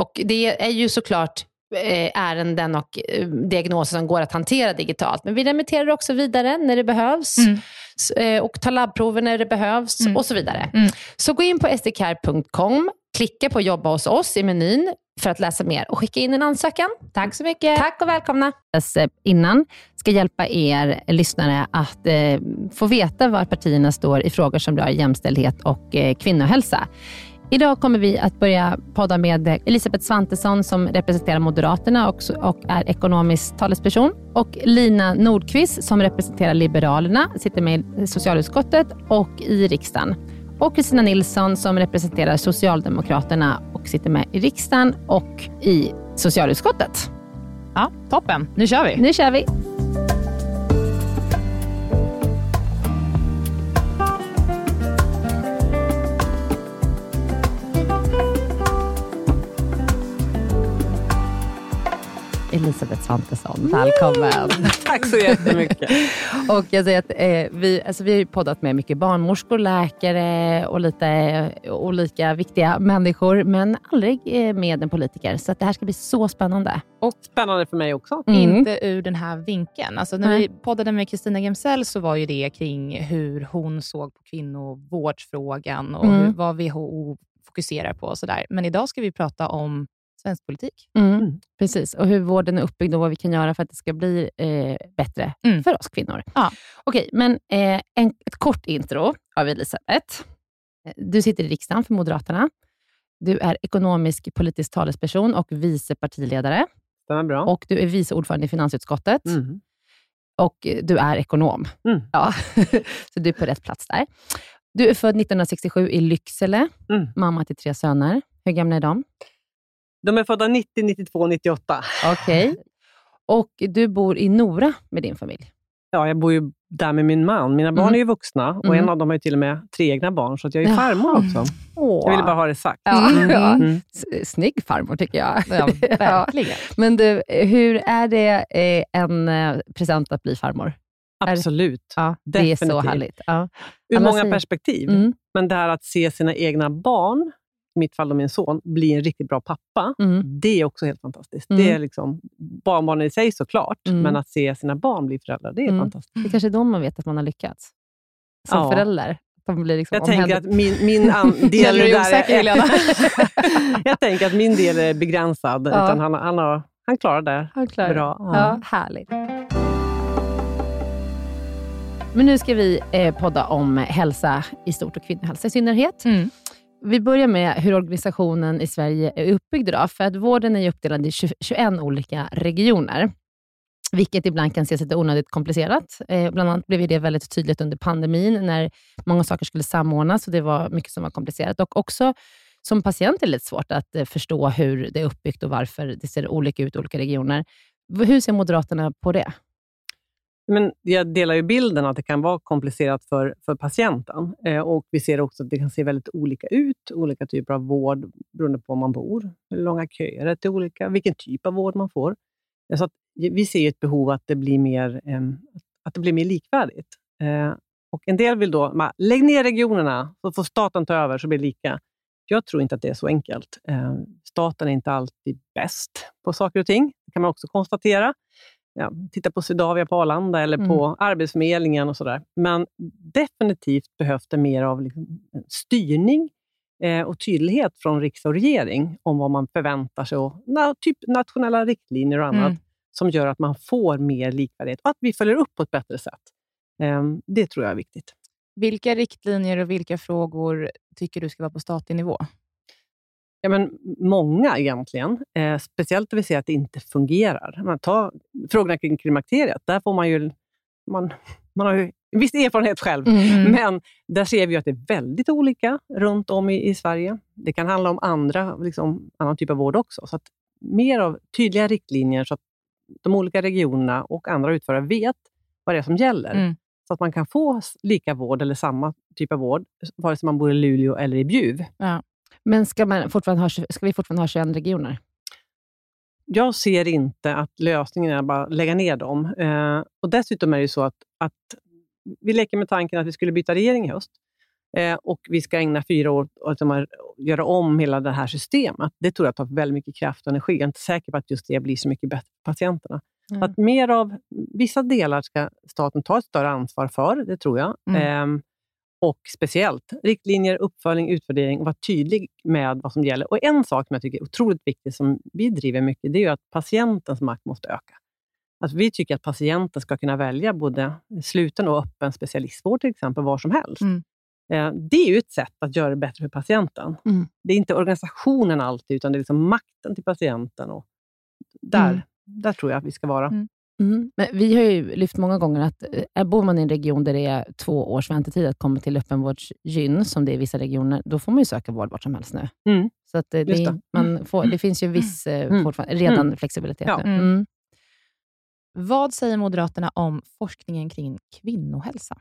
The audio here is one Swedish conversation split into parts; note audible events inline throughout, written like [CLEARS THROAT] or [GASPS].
Och det är ju såklart Eh, ärenden och eh, diagnoser som går att hantera digitalt. Men vi remitterar också vidare när det behövs mm. Eh, och tar labbprover när det behövs mm. och så vidare. Mm. Så gå in på sdcare.com, klicka på jobba hos oss i menyn för att läsa mer och skicka in en ansökan. Tack så mycket. Tack och välkomna. Innan ska hjälpa er lyssnare att eh, få veta var partierna står i frågor som rör jämställdhet och eh, kvinnohälsa. Idag kommer vi att börja podda med Elisabeth Svantesson som representerar Moderaterna och, och är ekonomisk talesperson. Och Lina Nordqvist som representerar Liberalerna, sitter med i socialutskottet och i riksdagen. Och Kristina Nilsson som representerar Socialdemokraterna och sitter med i riksdagen och i socialutskottet. Ja, toppen. Nu kör vi. Nu kör vi. Elisabeth Svantesson. Välkommen! Tack så jättemycket. [LAUGHS] och jag säger att, eh, vi, alltså vi har poddat med mycket barnmorskor, läkare och lite eh, olika viktiga människor, men aldrig eh, med en politiker. Så det här ska bli så spännande. Och spännande för mig också. Mm. Inte ur den här vinkeln. Alltså när Nej. vi poddade med Kristina Gemsell så var ju det kring hur hon såg på kvinnovårdsfrågan och mm. hur, vad WHO fokuserar på och sådär. Men idag ska vi prata om svensk politik. Mm. Mm. Precis, och hur vården är uppbyggd och vad vi kan göra för att det ska bli eh, bättre mm. för oss kvinnor. Ja. Okej, men eh, en, ett kort intro av Elisabeth. Du sitter i riksdagen för Moderaterna. Du är ekonomisk politisk talesperson och vice partiledare. Stämmer bra. Och du är vice ordförande i finansutskottet. Mm. Och du är ekonom. Mm. Ja. [LAUGHS] Så du är på rätt plats där. Du är född 1967 i Lycksele, mm. mamma till tre söner. Hur gamla är de? De är födda 90, 92, 98. Okej. Okay. Och du bor i Nora med din familj? Ja, jag bor ju där med min man. Mina barn Mm. är ju vuxna och Mm. en av dem har ju till och med tre egna barn, så att jag är ju Jaha. farmor också. Åh. Jag ville bara ha det sagt. Ja, Mm. ja. Mm. Snygg farmor tycker jag. Ja, [LAUGHS] verkligen. Men du, hur är det eh, en eh, present att bli farmor? Absolut. Ja, det är så Definitivt. härligt. Ja. Ur många perspektiv. Mm, Men det här att se sina egna barn, mitt fall då min son, bli en riktigt bra pappa, mm, det är också helt fantastiskt. Mm. Det är liksom barnbarnen i sig såklart, Mm. men att se sina barn bli föräldrar, det är Mm. fantastiskt. Det kanske är då man vet att man har lyckats. Som Ja. förälder. Liksom Jag tänker att min, min an- [LAUGHS] del osäker, där Helena? är, [LAUGHS] Jag tänker att min del är begränsad, Ja. utan han, han, har, han klarar det Han klarar bra. Ja, härligt. Men nu ska vi eh, podda om hälsa i stort och kvinnohälsa i synnerhet. Mm. Vi börjar med hur organisationen i Sverige är uppbyggd idag. För att vården är uppdelad i 21 olika regioner, vilket ibland kan ses lite onödigt komplicerat. Eh, bland annat blev det väldigt tydligt under pandemin, när många saker skulle samordnas och det var mycket som var komplicerat. Och också som patient är det lite svårt att eh, förstå hur det är uppbyggt och varför det ser olika ut i olika regioner. Hur ser Moderaterna på det? Men jag delar ju bilden att det kan vara komplicerat för, för patienten. Eh, och Vi ser också att det kan se väldigt olika ut, olika typer av vård beroende på var man bor, hur långa köer är till olika, vilken typ av vård man får. Så att vi ser ju ett behov att det blir mer, eh, att det blir mer likvärdigt. Eh, och En del vill då, man, lägg ner regionerna, så får staten ta över så blir det lika. Jag tror inte att det är så enkelt. Eh, staten är inte alltid bäst på saker och ting, det kan man också konstatera ja, titta på Swedavia på Arlanda eller på Arbetsförmedlingen och sådär. Men definitivt behövs det mer av liksom styrning eh, och tydlighet från riksdag och regering om vad man förväntar sig och na, typ nationella riktlinjer och annat Mm. som gör att man får mer likvärdighet och att vi följer upp på ett bättre sätt. Eh, det tror jag är viktigt. Vilka riktlinjer och vilka frågor tycker du ska vara på statlig nivå? Ja, men många egentligen. Eh, speciellt när vi ser att det inte fungerar. Man tar frågorna kring klimakteriet. Där får man ju... Man, man har ju en viss erfarenhet själv. Mm. Men där ser vi att det är väldigt olika runt om i, i Sverige. Det kan handla om andra, liksom, annan typ av vård också. Så att mer av tydliga riktlinjer så att de olika regionerna och andra utförare vet vad det är som gäller. Mm. Så att man kan få lika vård eller samma typ av vård, vare sig man bor i Luleå eller i Bjuv. Men ska, man fortfarande ha, ska vi fortfarande ha 21 regioner? Jag ser inte att lösningen är att bara lägga ner dem. Eh, och Dessutom är det så att, att vi leker med tanken att vi skulle byta regering i höst. Eh, och vi ska ägna fyra år åt att göra om hela det här systemet. Det tror jag tar väldigt mycket kraft och energi. Jag är inte säker på att just det blir så mycket bättre för patienterna. Mm. Att mer av vissa delar ska staten ta ett större ansvar för, det tror jag. Mm. Ehm, och speciellt riktlinjer, uppföljning, utvärdering och vara tydlig med vad som gäller. Och En sak som jag tycker är otroligt viktig, som vi driver mycket, det är att patientens makt måste öka. Att vi tycker att patienten ska kunna välja både sluten och öppen specialistvård, till exempel, var som helst. Mm. Eh, Det är ju ett sätt att göra det bättre för patienten. Mm. Det är inte organisationen alltid, utan det är liksom makten till patienten. Och där, Mm. där tror jag att vi ska vara. Mm. Mm. Men vi har ju lyft många gånger att eh, bor man i en region där det är två års väntetid att komma till öppenvårdsgyn, som det är i vissa regioner, då får man ju söka vård vart som helst nu. Mm. Så att eh, det, det. Man får, det finns ju viss eh, Mm. fortfarande, redan Mm. flexibilitet. Ja. nu. Mm. Mm. Vad säger Moderaterna om forskningen kring kvinnohälsa?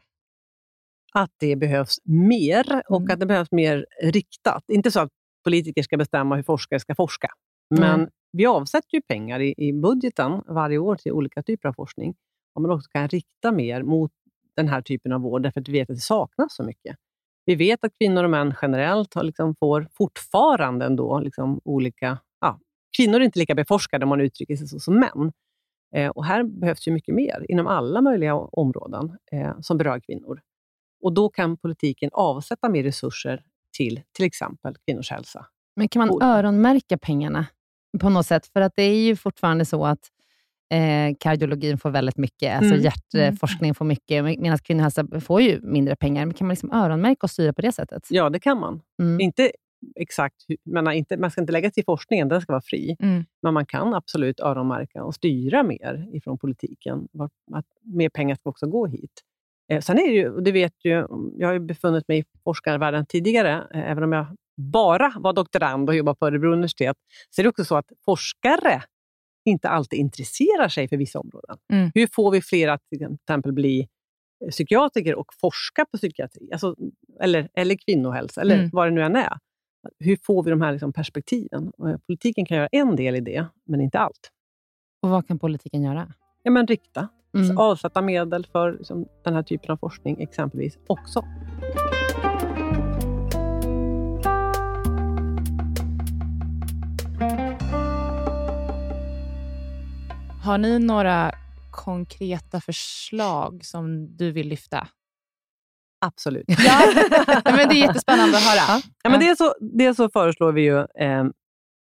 att det behövs mer och Mm. att det behövs mer riktat. Inte så att politiker ska bestämma hur forskare ska forska, men Mm. vi avsätter ju pengar i, i budgeten varje år till olika typer av forskning. Om man också kan rikta mer mot den här typen av vård, därför att vi vet att det saknas så mycket. Vi vet att kvinnor och män generellt har liksom får fortfarande ändå liksom olika... Ja, kvinnor är inte lika beforskade om man uttrycker sig så som män. Eh, och här behövs ju mycket mer inom alla möjliga områden eh, som berör kvinnor. Och då kan politiken avsätta mer resurser till till exempel kvinnors hälsa. Men kan man öronmärka pengarna på något sätt? För att det är ju fortfarande så att eh, kardiologin får väldigt mycket, alltså Mm. hjärtforskning får mycket, med- medan kvinnohälsa får ju mindre pengar. Men kan man liksom öronmärka och styra på det sättet? Ja, det kan man. Mm. Inte exakt, menar, inte, man ska inte lägga till forskningen, den ska vara fri. Mm. Men man kan absolut öronmärka och styra mer ifrån politiken. Att mer pengar ska också gå hit. Eh, sen är det ju, och det vet ju, jag har ju befunnit mig i forskarvärlden tidigare, eh, även om jag bara var doktorand och jobbade på Örebro universitet, så är det också så att forskare inte alltid intresserar sig för vissa områden. Mm. Hur får vi fler att till exempel bli eh, psykiatriker och forska på psykiatri? Alltså, eller, eller kvinnohälsa, eller Mm. vad det nu än är. Hur får vi de här liksom perspektiven? Eh, Politiken kan göra en del i det, men inte allt. Och vad kan politiken göra? Ja, men rikta. Mm. Avsätta medel för liksom, den här typen av forskning exempelvis också. Har ni några konkreta förslag som du vill lyfta? Absolut. [LAUGHS] Ja, men det är jättespännande att höra. Ja, men dels, så, dels så föreslår vi ju eh,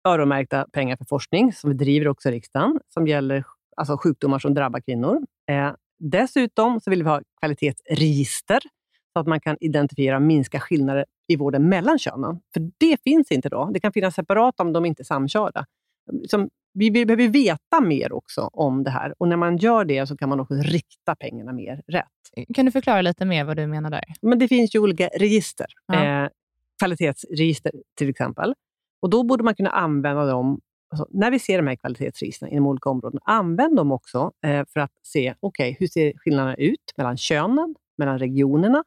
öronmärkta pengar för forskning, som vi driver också i riksdagen, som gäller alltså, sjukdomar som drabbar kvinnor. Eh, dessutom så vill vi ha kvalitetsregister, så att man kan identifiera och minska skillnader i vården mellan könen. För det finns inte idag. Det kan finnas separat om de inte är samkörda. Som, vi behöver veta mer också om det här och när man gör det så kan man också rikta pengarna mer rätt. Kan du förklara lite mer vad du menar där? Men det finns ju olika register. Ja. Eh, kvalitetsregister till exempel. Och Då borde man kunna använda dem, alltså, när vi ser de här kvalitetsregistren inom olika områden, använd dem också eh, för att se okay, hur ser skillnaderna ut mellan könen, mellan regionerna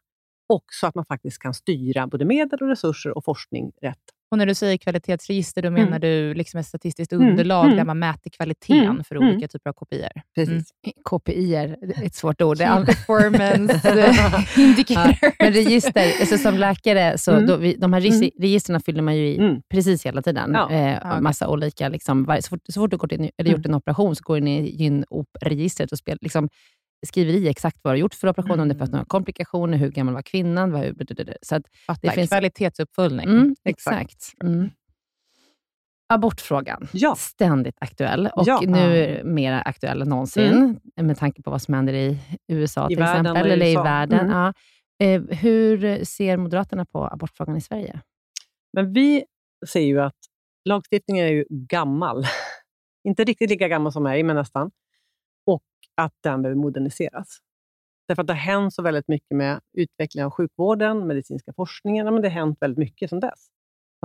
och så att man faktiskt kan styra både medel, och resurser och forskning rätt. Och när du säger kvalitetsregister, då menar Mm. du liksom ett statistiskt Mm, underlag mm. där man mäter kvaliteten Mm, för mm. olika typer av kopior. Precis. KPI är ett svårt ord. Key performance [LAUGHS] eh, indicator. Men register, alltså som läkare, så Mm. då vi, de här regis- registren fyller man ju i Mm. precis hela tiden. Ja. Eh. Massa olika, liksom, så, fort, så fort du gått in, eller gjort Mm. en operation så går du in i gyn-op-registret och spel, liksom, skriver i exakt vad du har gjort för operation, om det Mm. fått några komplikationer, hur gammal var kvinnan, vad, så att, Fattar. det finns- Kvalitetsuppföljning. mm, exakt. exakt. Mm. Abortfrågan, Ja. ständigt aktuell och Ja. nu mer aktuell än någonsin med tanke på vad som händer i USA I till exempel, eller i världen. Mm. Ja. Eh, hur ser Moderaterna på abortfrågan i Sverige? Men vi ser ju att lagstiftningen är ju gammal. [LAUGHS] Inte riktigt lika gammal som mig, men nästan. Att den behöver moderniseras. Därför att det har hänt så väldigt mycket med utvecklingen av sjukvården, medicinska forskningen. Men det har hänt väldigt mycket sedan dess.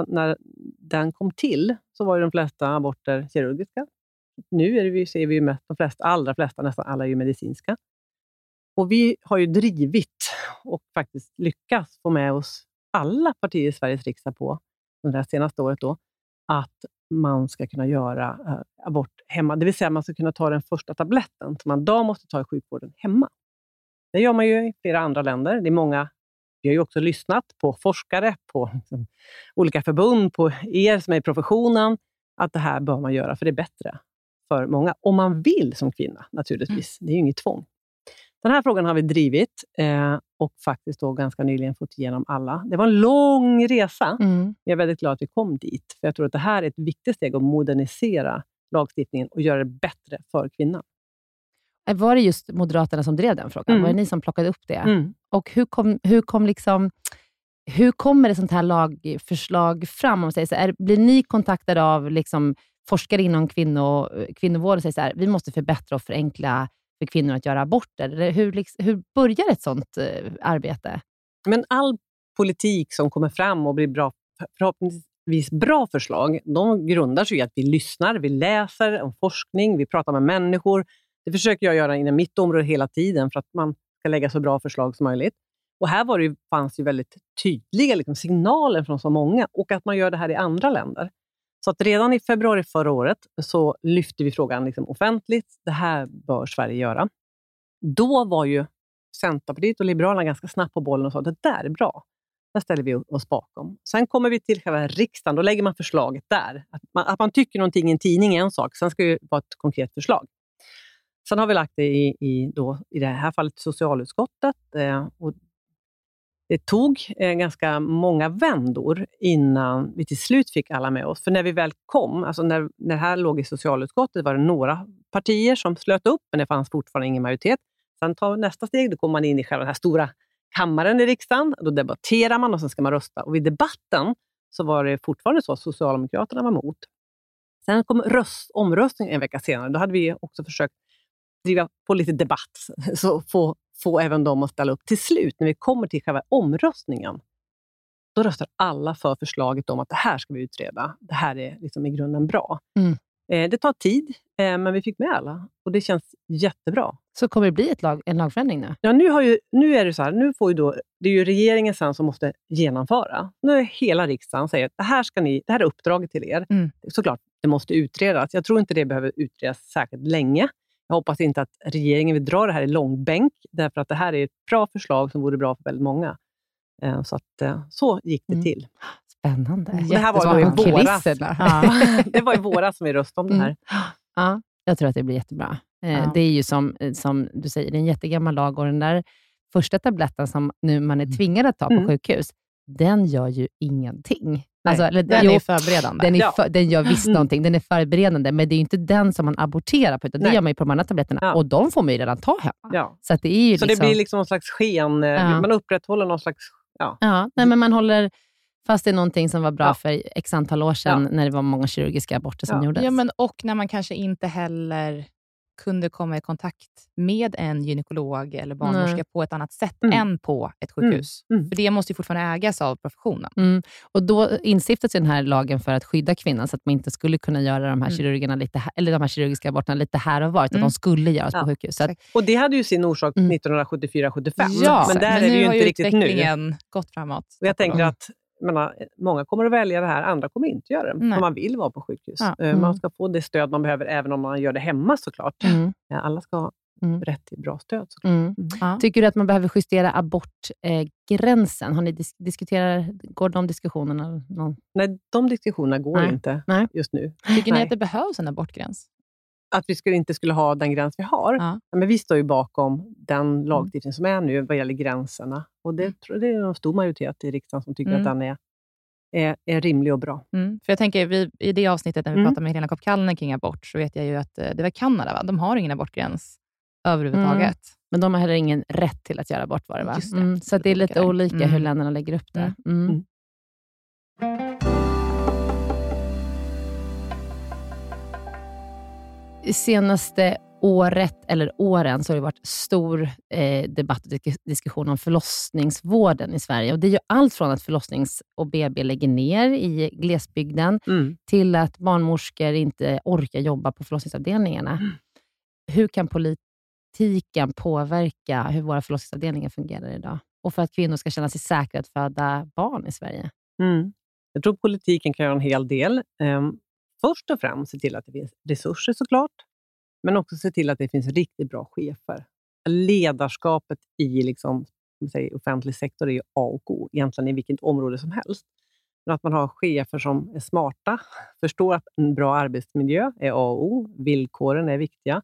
När den kom till så var ju de flesta aborter kirurgiska. Nu är det, vi- ser vi ju mest, de flesta, allra flesta, nästan alla är ju medicinska. Och vi har ju drivit och faktiskt lyckats få med oss alla partier i Sveriges riksdag på, under det här senaste året, då, att man ska kunna göra eh, abort hemma. Det vill säga man ska kunna ta den första tabletten som man idag måste ta i sjukvården hemma. Det gör man ju i flera andra länder. Det är många, vi har ju också lyssnat på forskare, på liksom, [LAUGHS] olika förbund, på er som är i professionen, att det här bör man göra, för det är bättre för många. Om man vill som kvinna, naturligtvis. Det är ju inget tvång. Den här frågan har vi drivit eh, och faktiskt då ganska nyligen fått igenom alla. Det var en lång resa, men jag är väldigt glad att vi kom dit. För Jag tror att det här är ett viktigt steg att modernisera lagstiftningen och göra det bättre för kvinnan. Eh, Var det just Moderaterna som drev den frågan? Mm. Var det ni som plockade upp det? Mm. Och hur kom, hur kom liksom... Hur kommer ett sånt här lagförslag fram? Om man säger så är, blir ni kontaktade av liksom forskare inom kvinno, kvinnovård och säger så här, vi måste förbättra och förenkla för kvinnor att göra aborter? Eller hur, liksom, hur börjar ett sånt eh, arbete? Men all politik som kommer fram och blir bra, förhoppningsvis bra förslag, de grundar sig i att vi lyssnar, vi läser om forskning, vi pratar med människor. Det försöker jag göra inom mitt område hela tiden för att man ska lägga så bra förslag som möjligt. Och Här var det ju, fanns ju väldigt tydliga liksom, signaler från så många och att man gör det här i andra länder. Så att redan i februari förra året så lyfte vi frågan liksom, offentligt. Det här bör Sverige göra. Då var ju Centerpartiet och Liberalerna ganska snabbt på bollen och sa att det där är bra. Det ställer vi oss bakom. Sen kommer vi till själva riksdagen. Då lägger man förslaget där. Att man, att man tycker någonting i en tidning är en sak. Sen ska det vara ett konkret förslag. Sen har vi lagt det i, i, då, i det här fallet socialutskottet. Eh, och det tog eh, ganska många vändor innan vi till slut fick alla med oss. För när vi väl kom, alltså när, när det här låg i socialutskottet, var det några partier som slöt upp, men det fanns fortfarande ingen majoritet. Sen tar nästa steg, då kommer man in i själva den här stora kammaren i riksdagen. Då debatterar man och sen ska man rösta. Och vid debatten så var det fortfarande så att Socialdemokraterna var emot. Sen kom röst, omröstningen en vecka senare. Då hade vi också försökt driva på lite debatt, [LAUGHS] så få, få även dem att ställa upp. Till slut, när vi kommer till själva omröstningen, då röstar alla för förslaget om att det här ska vi utreda. Det här är liksom i grunden bra. Mm. Eh, det tar tid, eh, men vi fick med alla och det känns jättebra. Så kommer det bli ett lag, en lagförändring nu? Ja, nu, har ju, nu är det så här, nu får ju då, det är ju regeringen sen som måste genomföra. Nu är hela riksdagen säger att det här, ska ni, det här är uppdraget till er. Mm. Såklart, det måste utredas. Jag tror inte det behöver utredas särskilt länge. Jag hoppas inte att regeringen vill dra det här i långbänk, därför att det här är ett bra förslag som vore bra för väldigt många. Eh, Så, att, eh, så gick det Mm. till. Spännande. Det här var i våras. [LAUGHS] Det var i våras som vi röstade om det här. Mm. Ja, jag tror att det blir jättebra. Eh, Ja. Det är ju som, som du säger, det är en jättegammal lag och den där första tabletten som nu man är tvingad att ta på Mm. sjukhus, den gör ju ingenting. Alltså, eller, Den jo, är förberedande. den, är Ja. för, den gör visst Mm. någonting, den är förberedande, men det är ju inte den som man aborterar på, utan det Nej. gör man ju på de andra tabletterna. Ja. Och de får man ju redan ta hemma. Ja. Så att det är ju Så liksom, det blir liksom någon slags sken, eh, Ja. man upprätthåller någon slags... Ja. Ja, nej, men man håller fast det är någonting som var bra Ja. för x antal år sedan, Ja. när det var många kirurgiska aborter som Ja. gjordes. Ja, men och när man kanske inte heller kunde komma i kontakt med en gynekolog eller barnmorska Nej. på ett annat sätt Mm. än på ett sjukhus. Mm. För det måste ju fortfarande ägas av professionen. Mm. Och Då instiftades ju den här lagen för att skydda kvinnan, så att man inte skulle kunna göra de här, Mm. kirurgerna lite, här- eller de här kirurgiska aborterna lite här och var, utan Mm. de skulle göras Ja. på sjukhus. Att, Och det hade ju sin orsak Mm. 1974-75, Ja, men där är det ju har inte riktigt nu. utvecklingen gått framåt. Och jag tänker Mm. att menar, många kommer att välja det här, andra kommer inte göra det. Nej. Om man vill vara på sjukhus. Ja. Eh, Mm. Man ska få det stöd man behöver, även om man gör det hemma såklart. mm, Eh, Alla ska ha Mm. rätt till bra stöd. Såklart. mm. Mm. Ja. Tycker du att man behöver justera abortgränsen? Har ni dis- diskuterar, går de diskussionerna? Någon? Nej, de diskussionerna går Nej. inte Nej. just nu. Tycker ni att det behövs en abortgräns? Att vi skulle, inte skulle ha den gräns vi har. Ja. Men vi står ju bakom den lagstiftning som är nu vad gäller gränserna. Och det, tror jag det är en stor majoritet i riksdagen som tycker Mm. att den är, är, är rimlig och bra. Mm. För jag tänker, vi, I det avsnittet när vi Mm. pratade med Helena Kopp Kallner kring abort, så vet jag ju att eh, det var Kanada, va? de har ingen abortgräns överhuvudtaget. Men de har heller ingen rätt till att göra abort, var det va? Det. Mm, så det är lite Olika Mm. hur länderna lägger upp det. Senaste året, eller åren, så har det varit stor eh, debatt och dis- diskussion om förlossningsvården i Sverige. Och Det är ju allt från att förlossnings och BB lägger ner i glesbygden, Mm. till att barnmorskor inte orkar jobba på förlossningsavdelningarna. Mm. Hur kan politiken påverka hur våra förlossningsavdelningar fungerar idag? Och för att kvinnor ska känna sig säkra att föda barn i Sverige? Mm. Jag tror politiken kan göra en hel del. Ehm, först och främst se till att det finns resurser såklart, men också se till att det finns riktigt bra chefer. Ledarskapet i liksom, säger, offentlig sektor är ju A och O, egentligen i vilket område som helst. Men att man har chefer som är smarta, förstår att en bra arbetsmiljö är A och O, villkoren är viktiga.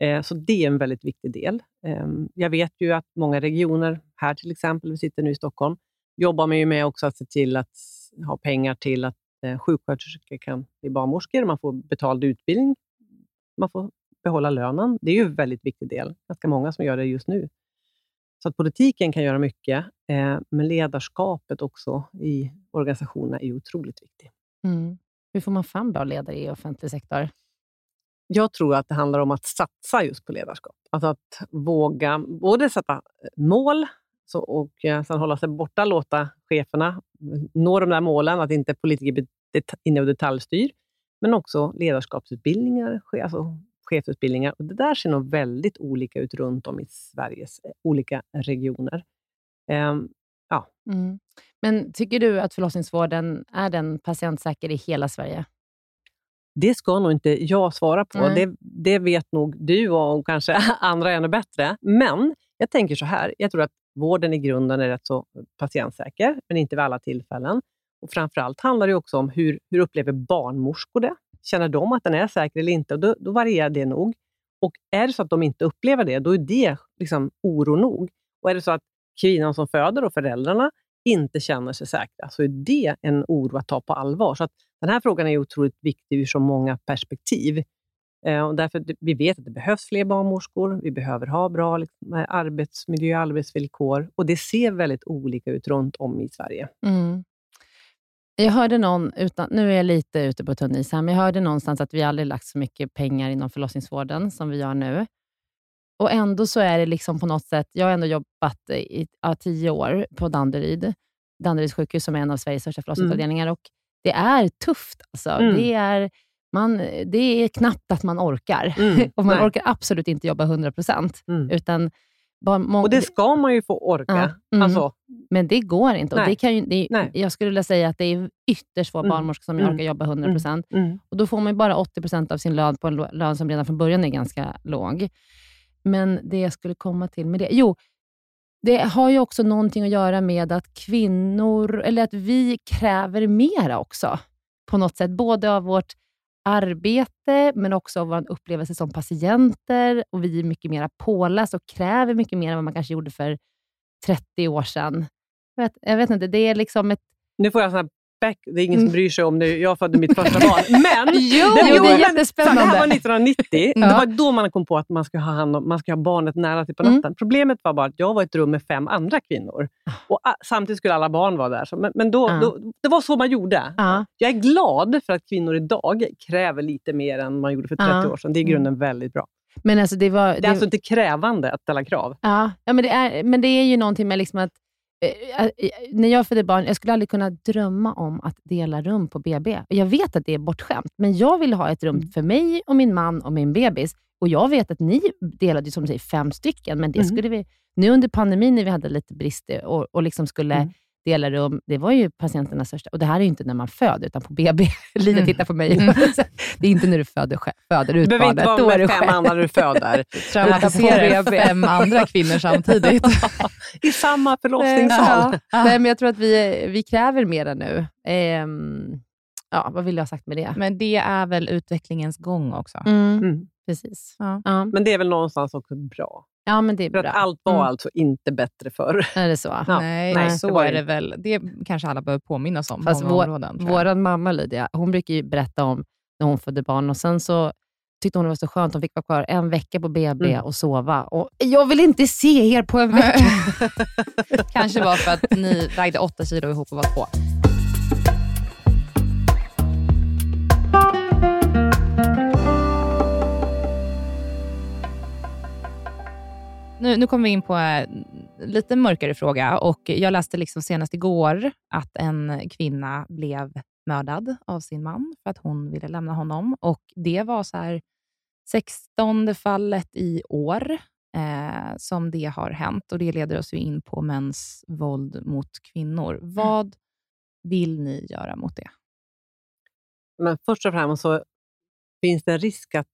Eh, så det är en väldigt viktig del. Ehm, jag vet ju att många regioner, här till exempel, vi sitter nu i Stockholm, jobbar man ju med också att se till att ha pengar till att sjuksköterskor kan bli barnmorskor, man får betald utbildning, man får behålla lönen. Det är ju en väldigt viktig del. Ganska många som gör det just nu. Så att politiken kan göra mycket, eh, men ledarskapet också i organisationerna är otroligt viktigt. Mm. Hur får man fram bra ledare i offentlig sektor? Jag tror att det handlar om att satsa just på ledarskap. Alltså att våga både sätta eh, mål så, och eh, sen hålla sig borta, låta cheferna nå de där målen, att inte politiker det- inne och detaljstyr, men också ledarskapsutbildningar, alltså chefsutbildningar. Och det där ser nog väldigt olika ut runt om i Sveriges eh, olika regioner. Ehm, Mm. Men tycker du att förlossningsvården är den patientsäker i hela Sverige? Det ska nog inte jag svara på. Det, det vet nog du och kanske [LAUGHS] andra ännu bättre. Men jag tänker så här. Jag tror att vården i grunden är rätt så patientsäker, men inte vid alla tillfällen. Och Framförallt handlar det också om hur, hur upplever barnmorskor det? Känner de att den är säker eller inte? Och då, då varierar det nog. Och Är det så att de inte upplever det, då är det liksom oro nog. Och Är det så att kvinnan som föder och föräldrarna inte känner sig säkra, så är det en oro att ta på allvar. Så att den här frågan är otroligt viktig ur så många perspektiv. Eh, och därför, vi vet att det behövs fler barnmorskor. Vi behöver ha bra liksom, eh, arbetsmiljö och arbetsvillkor. Och det ser väldigt olika ut runt om i Sverige. Mm. Jag hörde någon, utan, nu är jag lite ute på tunn is här, men jag hörde någonstans att vi aldrig lagt så mycket pengar inom förlossningsvården som vi gör nu. Och ändå så är det liksom på något sätt, jag har ändå jobbat i ja, tio år på Danderyd, Danderyds sjukhus som är en av Sveriges största förlossningsavdelningar och det är tufft. Alltså. Mm. Det är man, det är knappt att man orkar. Mm, [LAUGHS] och man nej. orkar absolut inte jobba 100 procent. Mm. Utan Och det ska man ju få orka. Ja, mm. Alltså, Men det går inte. Och det kan ju, det, jag skulle vilja säga att det är ytterst få Mm. barnmorskor som Mm. orkar jobba 100 procent. mm. Och Då får man ju bara 80 procent av sin lön på en lön som redan från början är ganska låg. Men det jag skulle komma till med det... Jo, det har ju också någonting att göra med att kvinnor, eller att vi kräver mera också. På något sätt. Både av vårt arbete, men också av vår upplevelse som patienter. Och Vi är mycket mer pålästa och kräver mycket mer än vad man kanske gjorde för 30 år sedan. Jag vet, jag vet inte, det är liksom ett... Nu får jag sån här back. Det är ingen Mm. som bryr sig om det. Jag födde mitt första barn. [LAUGHS] Men Jo, det är men- så jättespännande. Det här var 1990. [LAUGHS] Ja. Det var då man kom på att man ska ha, hand om, man ska ha barnet nära sig på Mm. natten. Problemet var bara att jag var i ett rum med fem andra kvinnor. Och ah, Samtidigt skulle alla barn vara där. Men men då, Ja. då, det var så man gjorde. Ja. Jag är glad för att kvinnor idag kräver lite mer än man gjorde för 30 Ja. år sedan. Det är i grunden väldigt bra. Men alltså det var... Det är alltså inte krävande att ställa krav. Ja, ja men, det är, men det är ju någonting med liksom att när jag födde barn, jag skulle aldrig kunna drömma om att dela rum på BB. Jag vet att det är bortskämt, men jag ville ha ett rum Mm. för mig och min man och min bebis. Och Jag vet att ni delade som säger fem stycken, men det Mm. skulle vi... Nu under pandemin när vi hade lite brister och, och liksom skulle Mm. Dela rum, det var ju patienternas största... Och det här är ju inte när man föder, utan på BB. [LAUGHS] Lina Mm. tittar på mig. Mm. [LAUGHS] det är inte när du föder, föder Du ut behöver inte barnet. Då vara är du med fem andra när du föder. [LAUGHS] Traumatiserar fem andra kvinnor samtidigt. I samma förlossningssal. Nej, men jag tror att vi, vi kräver mera nu. Ehm, ja, vad vill jag ha sagt med det? Men det är väl utvecklingens gång också. Mm, Mm. Precis. Ja. Ja. Men det är väl någonstans också bra. ja, men det är För bra. att allt var Mm. alltså inte bättre förr. Är det så? Ja. Nej, nej, så det är det väl. Det kanske alla behöver påminnas om Fast vår- områden. Vår mamma Lydia, hon brukar ju berätta om när hon födde barn och sen så tyckte hon det var så skönt. Hon fick vara kvar en vecka på BB Mm. och sova. Och jag vill inte se er på en vecka. [LAUGHS] kanske var för att ni vägde åtta kilo ihop och var två. Nu, nu kommer vi in på en lite mörkare fråga. Och jag läste liksom senast igår att en kvinna blev mördad av sin man för att hon ville lämna honom. Och Det var så här 16 fallet i år eh, som det har hänt. Och Det leder oss in på mäns våld mot kvinnor. Vad vill ni göra mot det? Men först och främst så finns det en risk att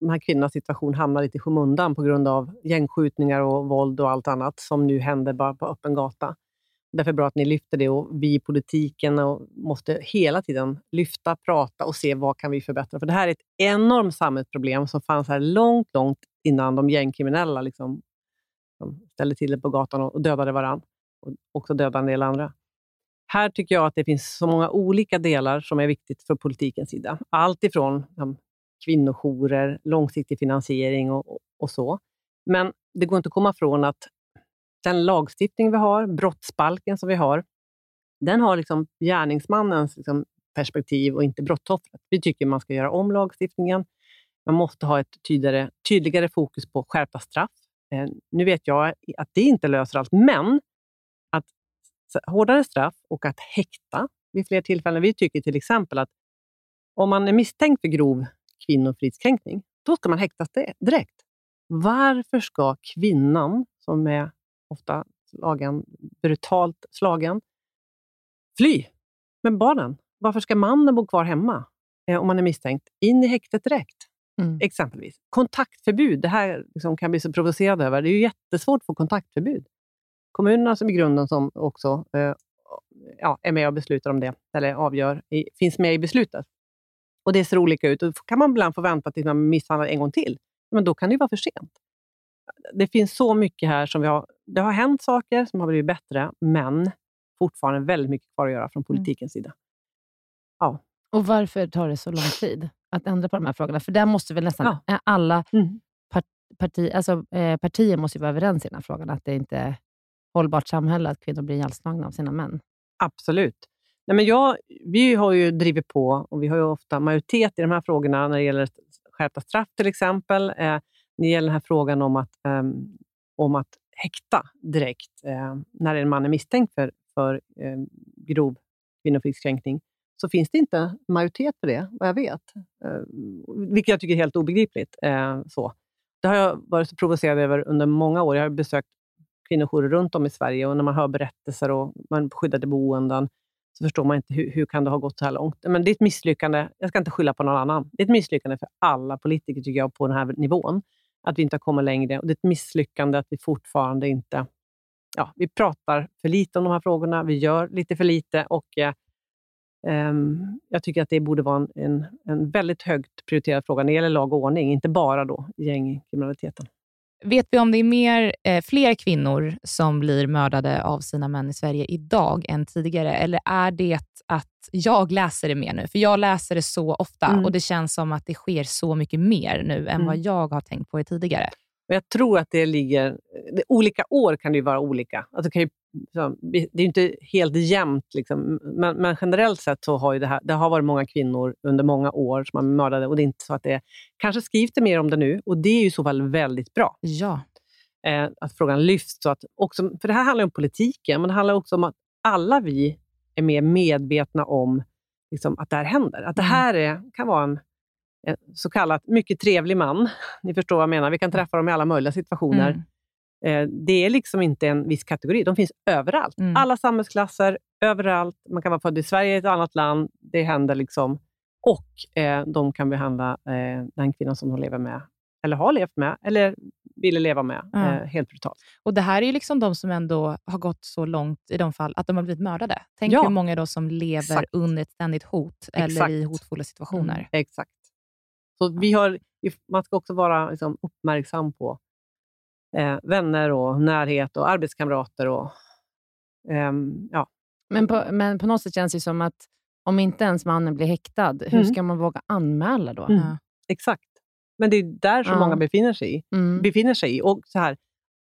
de här kvinnornas situation hamnar lite i skymundan på grund av gängskjutningar och våld och allt annat som nu händer bara på öppen gata. Därför är det bra att ni lyfter det och vi i politiken måste hela tiden lyfta, prata och se vad kan vi förbättra. För det här är ett enormt samhällsproblem som fanns här långt, långt innan de gängkriminella liksom, de ställde till det på gatan och dödade varandra och också dödade en del andra. Här tycker jag att det finns så många olika delar som är viktigt för politikens sida. Allt ifrån kvinnojourer, långsiktig finansiering och, och, så. Men det går inte att komma ifrån att den lagstiftning vi har, brottsbalken som vi har, den har liksom gärningsmannens liksom perspektiv och inte brottsoffret. Vi tycker man ska göra om lagstiftningen. Man måste ha ett tydligare, tydligare fokus på skärpta straff. Eh, nu vet jag att det inte löser allt, men att hårdare straff och att häkta vid fler tillfällen. Vi tycker till exempel att om man är misstänkt för grov kvinnofridskränkning, då ska man häktas di- direkt. Varför ska kvinnan, som är ofta slagen, brutalt slagen, fly med barnen? Varför ska mannen bo kvar hemma eh, om man är misstänkt? In i häktet direkt, Mm. exempelvis. Kontaktförbud, det här liksom kan bli så provocerad över. Det är ju jättesvårt att få kontaktförbud. Kommunerna som i grunden som också eh, ja, är med och beslutar om det, eller avgör, i, finns med i beslutet. Och det ser olika ut. Då kan man ibland få vänta tills man är misshandlad en gång till. Men då kan det ju vara för sent. Det finns så mycket här som vi har... Det har hänt saker som har blivit bättre, men fortfarande väldigt mycket kvar att göra från politikens sida. Och varför tar det så lång tid att ändra på de här frågorna? För där måste väl nästan eh, alla Mm. parti, alltså, eh, partier måste ju vara överens i den här frågan, att det inte är hållbart samhälle att kvinnor blir ihjälslagna av sina män. Absolut. Nej, men jag, vi har ju drivit på och vi har ju ofta majoritet i de här frågorna när det gäller skärpta straff till exempel. Eh, när det gäller den här frågan om att, eh, om att häkta direkt eh, när en man är misstänkt för, för eh, grov kvinnofridskränkning, så finns det inte majoritet för det, vad jag vet. Eh, vilket jag tycker är helt obegripligt. Eh, så. Det har jag varit så provocerad över under många år. Jag har besökt kvinnojourer runt om i Sverige och när man hör berättelser och man skyddade boenden så förstår man inte hur, hur kan det ha gått så här långt. Men det är ett misslyckande. Jag ska inte skylla på någon annan. Det är ett misslyckande för alla politiker tycker jag på den här nivån. Att vi inte har kommit längre. Och det är ett misslyckande att vi fortfarande inte... Ja, vi pratar för lite om de här frågorna. Vi gör lite för lite. och eh, ehm, Jag tycker att det borde vara en, en, en väldigt högt prioriterad fråga när det gäller lag och ordning. Inte bara då gängkriminaliteten. Vet vi om det är mer, eh, fler kvinnor som blir mördade av sina män i Sverige idag än tidigare? Eller är det att jag läser det mer nu? För jag läser det så ofta mm. och det känns som att det sker så mycket mer nu än mm. vad jag har tänkt på det tidigare. Jag tror att det ligger... Det, olika år kan det ju vara olika. Alltså kan ju, det är ju inte helt jämnt, liksom. men, men, generellt sett så har det, här, det har varit många kvinnor under många år som har mördade och det är inte så att det... Kanske skrivs det mer om det nu och det är ju i så fall väldigt bra. Ja. Eh, att frågan lyfts. Så att också, för det här handlar om politiken, men det handlar också om att alla vi är mer medvetna om liksom, att det här händer. Att det mm. här är, kan vara en en så kallat mycket trevlig man. [LAUGHS] Ni förstår vad jag menar. Vi kan träffa dem i alla möjliga situationer. Mm. Eh, det är liksom inte en viss kategori. De finns överallt. Mm. Alla samhällsklasser, överallt. Man kan vara född i Sverige, i ett annat land. Det händer liksom. Och eh, de kan behandla eh, den kvinnan som de lever med, eller har levt med, eller ville leva med, mm. eh, helt brutalt. Och Det här är ju liksom de som ändå har gått så långt i de fall att de har blivit mördade. Tänk ja. hur många då som lever Exakt. under ett ständigt hot, eller Exakt. i hotfulla situationer. Mm. Exakt. Så vi har, man ska också vara liksom, uppmärksam på eh, vänner och närhet och arbetskamrater. Och, eh, ja. men, på, men på något sätt känns det som att om inte ens mannen blir häktad, hur mm. ska man våga anmäla då? Mm. Exakt. Men det är där så ja. många befinner sig, mm. befinner sig. Och så här,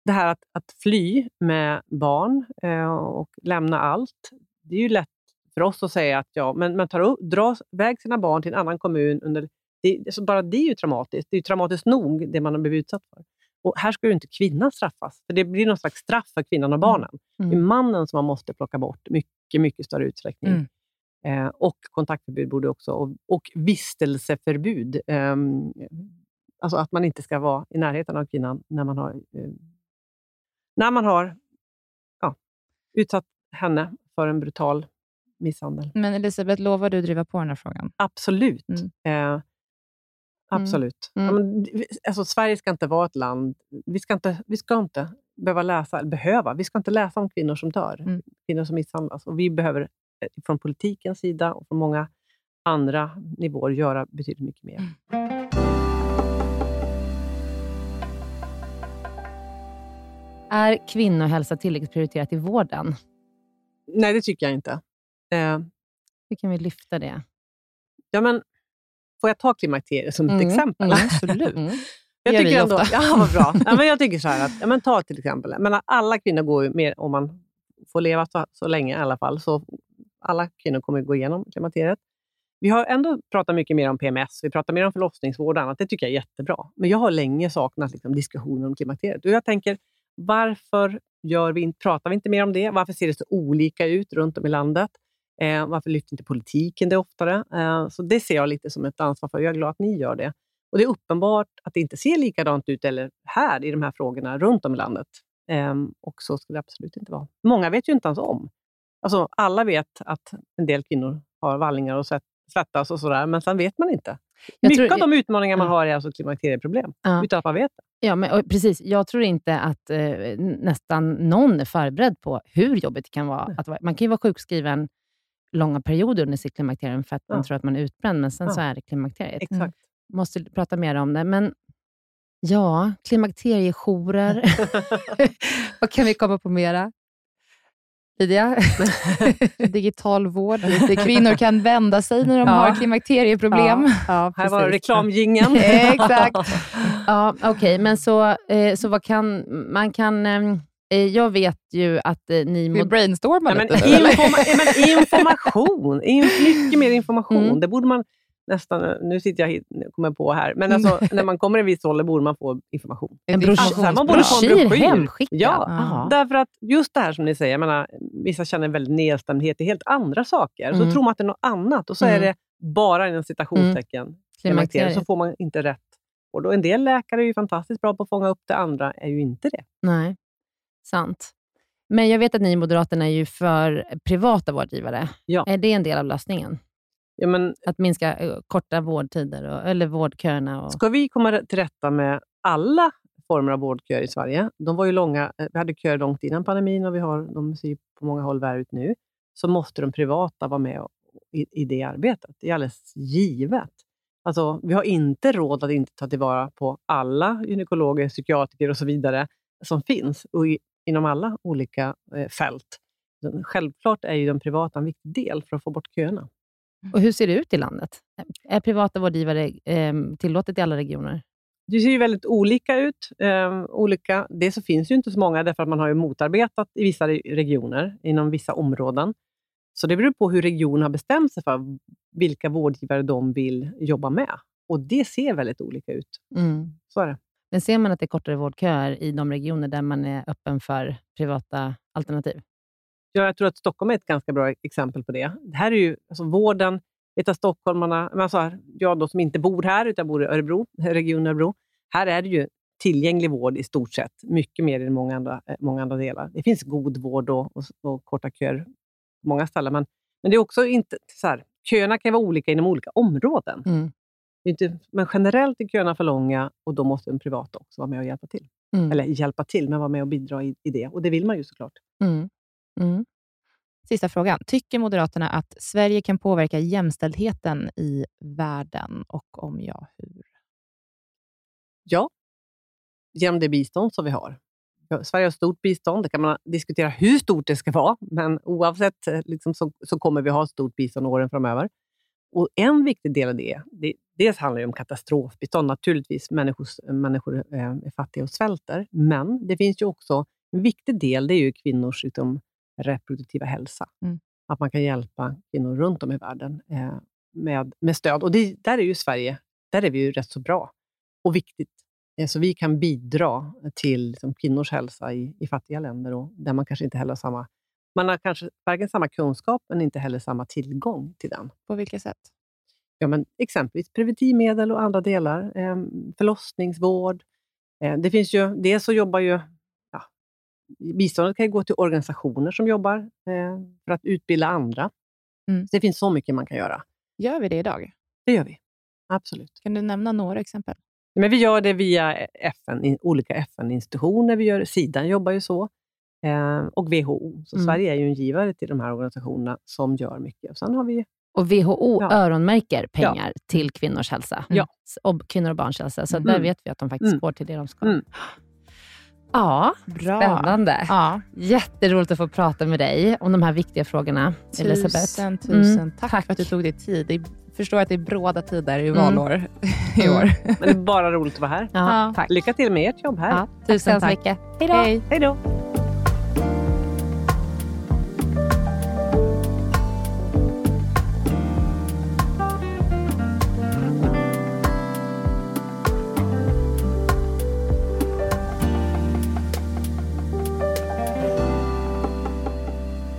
det här att, att fly med barn eh, och lämna allt, det är ju lätt för oss att säga att ja, men man tar upp, drar iväg sina barn till en annan kommun under det, alltså bara det är ju traumatiskt. Det är ju traumatiskt nog, det man har blivit utsatt för. Och här ska ju inte kvinnan straffas, för det blir någon slags straff för kvinnan och mm. barnen. Mm. Det är mannen som man måste plocka bort mycket, mycket större utsträckning. Mm. Eh, och kontaktförbud borde också, och, och vistelseförbud. Eh, alltså att man inte ska vara i närheten av kvinnan när man har, eh, när man har ja, utsatt henne för en brutal misshandel. Men Elisabeth, lovar du driva på den här frågan? Absolut. Mm. Eh, Mm. Absolut. Mm. Men, alltså, Sverige ska inte vara ett land... Vi ska inte, vi ska inte behöva läsa, behöva, vi ska inte läsa om kvinnor som dör, mm. kvinnor som misshandlas. Och vi behöver eh, från politikens sida och från många andra nivåer göra betydligt mycket mer. Mm. Är kvinnohälsa tillräckligt prioriterat i vården? Nej, det tycker jag inte. Eh, Hur kan vi lyfta det? Ja, men Får jag ta klimakteriet som mm. ett exempel? Mm, [LAUGHS] absolut. Mm. Jag tycker vi ändå, ofta. Ja, vad bra. [LAUGHS] Ja, men jag tycker så här att, ja, men ta till exempel, men alla kvinnor går ju mer, om man får leva så, så länge i alla fall, så alla kvinnor kommer gå igenom klimakteriet. Vi har ändå pratat mycket mer om PMS, vi pratar mer om förlossningsvård och annat. Det tycker jag är jättebra. Men jag har länge saknat liksom, diskussioner om klimakteriet. Och jag tänker, varför gör vi, pratar vi inte mer om det? Varför ser det så olika ut runt om i landet? Eh, varför lyfter inte politiken det oftare? Eh, så det ser jag lite som ett ansvar för. Jag är glad att ni gör det. Och Det är uppenbart att det inte ser likadant ut eller här i de här frågorna runt om i landet. Eh, och så ska det absolut inte vara. Många vet ju inte ens om. Alltså, alla vet att en del kvinnor har vallningar och svettas och sådär, men sen vet man inte. Jag Mycket tror, av de utmaningar man har är alltså klimakterieproblem, ja. utan att man vet det. Ja, men, precis. Jag tror inte att eh, nästan någon är förberedd på hur jobbigt det kan vara. Att, man kan ju vara sjukskriven långa perioder under sitt klimakterium för att ja. man tror att man är utbränd, men sen ja. så är det klimakteriet. Exakt. Mm. Måste prata mer om det. Men ja, klimakteriejourer. [LAUGHS] [LAUGHS] Vad kan vi komma på mera? Lydia? [LAUGHS] Digital vård, dit kvinnor kan vända sig när de ja. har klimakterieproblem. Ja, Här var reklamgingen. Exakt. Ja, Okej, okay. men så, eh, så vad kan man kan... Eh, Eh, jag vet ju att eh, ni... Vi brainstormar lite men, informa [LAUGHS] men information, mycket mer information. Mm. Det borde man nästan, nu sitter jag hit, kommer på här, men alltså, när man kommer en viss ålder borde man få information. En Alltså, man borde få en broschyr broschyr. hemskickad? Ja, Jaha. därför att just det här som ni säger, jag menar, vissa känner väldigt nedstämdhet i helt andra saker. Så Mm. tror man att det är något annat och så är Mm. det bara inom citationstecken Klimakteriet. så får man inte rätt. Och då, en del läkare är ju fantastiskt bra på att fånga upp det, andra är ju inte det. Nej, sant. Men jag vet att ni i Moderaterna är ju för privata vårdgivare. Ja. Är det en del av lösningen? Ja, men Att minska eh, korta vårdtider, och, eller vårdköerna? Och, Ska vi komma till rätta med alla former av vårdköer i Sverige, de var ju långa, eh, vi hade köer långt innan pandemin och vi har, de ser på många håll värre ut nu, så måste de privata vara med och- i, i det arbetet. Det är alldeles givet. Alltså, vi har inte råd att inte ta tillvara på alla gynekologer, psykiatriker och så vidare som finns och i, inom alla olika eh, fält. Självklart är ju de privata en viktig del för att få bort köerna. och hur ser det ut i landet? Är privata vårdgivare eh, tillåtet i alla regioner? Det ser ju väldigt olika ut. Eh, olika. Dels så finns ju inte så många, därför att man har ju motarbetat i vissa re- regioner, inom vissa områden. Så det beror på hur regionen har bestämt sig för vilka vårdgivare de vill jobba med. Och det ser väldigt olika ut. Mm. Så är det. Men ser man att det är kortare vårdköer i de regioner där man är öppen för privata alternativ? Ja, jag tror att Stockholm är ett ganska bra exempel på det. Det här är ju alltså vården, vet av stockholmarna, alltså, jag då som inte bor här, utan bor i Örebro, [LAUGHS] region Örebro. Här är det ju tillgänglig vård i stort sett, mycket mer än många andra, eh, många andra delar. Det finns god vård och, och, och korta köer på många ställen, men, men det är också inte så här, köerna kan vara olika inom olika områden. Mm. Inte, men generellt är köerna för långa och då måste en privat också vara med och hjälpa till. Mm. Eller hjälpa till, men vara med och bidra i, i det. Och det vill man ju såklart. Mm. Mm. Sista frågan. Tycker Moderaterna att Sverige kan påverka jämställdheten i världen och om ja, hur? Ja, genom det bistånd som vi har. Sverige har stort bistånd. Det kan man diskutera hur stort det ska vara, men oavsett eh, liksom, så, så kommer vi ha stort bistånd åren framöver. Och En viktig del av det, det dels handlar det om katastrofbistånd. Naturligtvis, människor, människor eh, är fattiga och svälter. Men det finns ju också en viktig del, det är ju kvinnors liksom, reproduktiva hälsa. Mm. Att man kan hjälpa kvinnor runt om i världen eh, med, med stöd. Och det, där är ju Sverige där är vi ju rätt så bra och viktigt. Eh, Så vi kan bidra till liksom, kvinnors hälsa i, i fattiga länder, och där man kanske inte heller har samma man har kanske varken samma kunskap, men inte heller samma tillgång till den. På vilket sätt? Ja, men exempelvis preventivmedel och andra delar. Eh, förlossningsvård. Eh, det finns ju, dels så jobbar ju... Ja, biståndet kan ju gå till organisationer som jobbar eh, för att utbilda andra. Mm. Så det finns så mycket man kan göra. Gör vi det idag? Det gör vi. Absolut. Kan du nämna några exempel? Men vi gör det via FN, olika FN-institutioner. Vi gör, Sidan jobbar ju så. Eh, och WHO. Så Mm. Sverige är ju en givare till de här organisationerna som gör mycket. Sen har vi Och WHO Ja. öronmärker pengar till kvinnors hälsa. Ja. S- Och kvinnor och barns hälsa. Så Mm. där vet vi att de faktiskt Mm. går till det de ska. Mm. Ja, Bra. spännande. Ja. Jätteroligt att få prata med dig om de här viktiga frågorna, Elisabeth. Tusen, tusen Mm, tack, tack. för att du tog dig tid. Jag förstår att det är bråda tider i Mm. valår [LAUGHS] i Mm. år. Men det är bara roligt att vara här. Ja, Ja. tack. Lycka till med ert jobb här. Ja, Tusen tusen tack. mycket. Hej då. Hej. Hej då!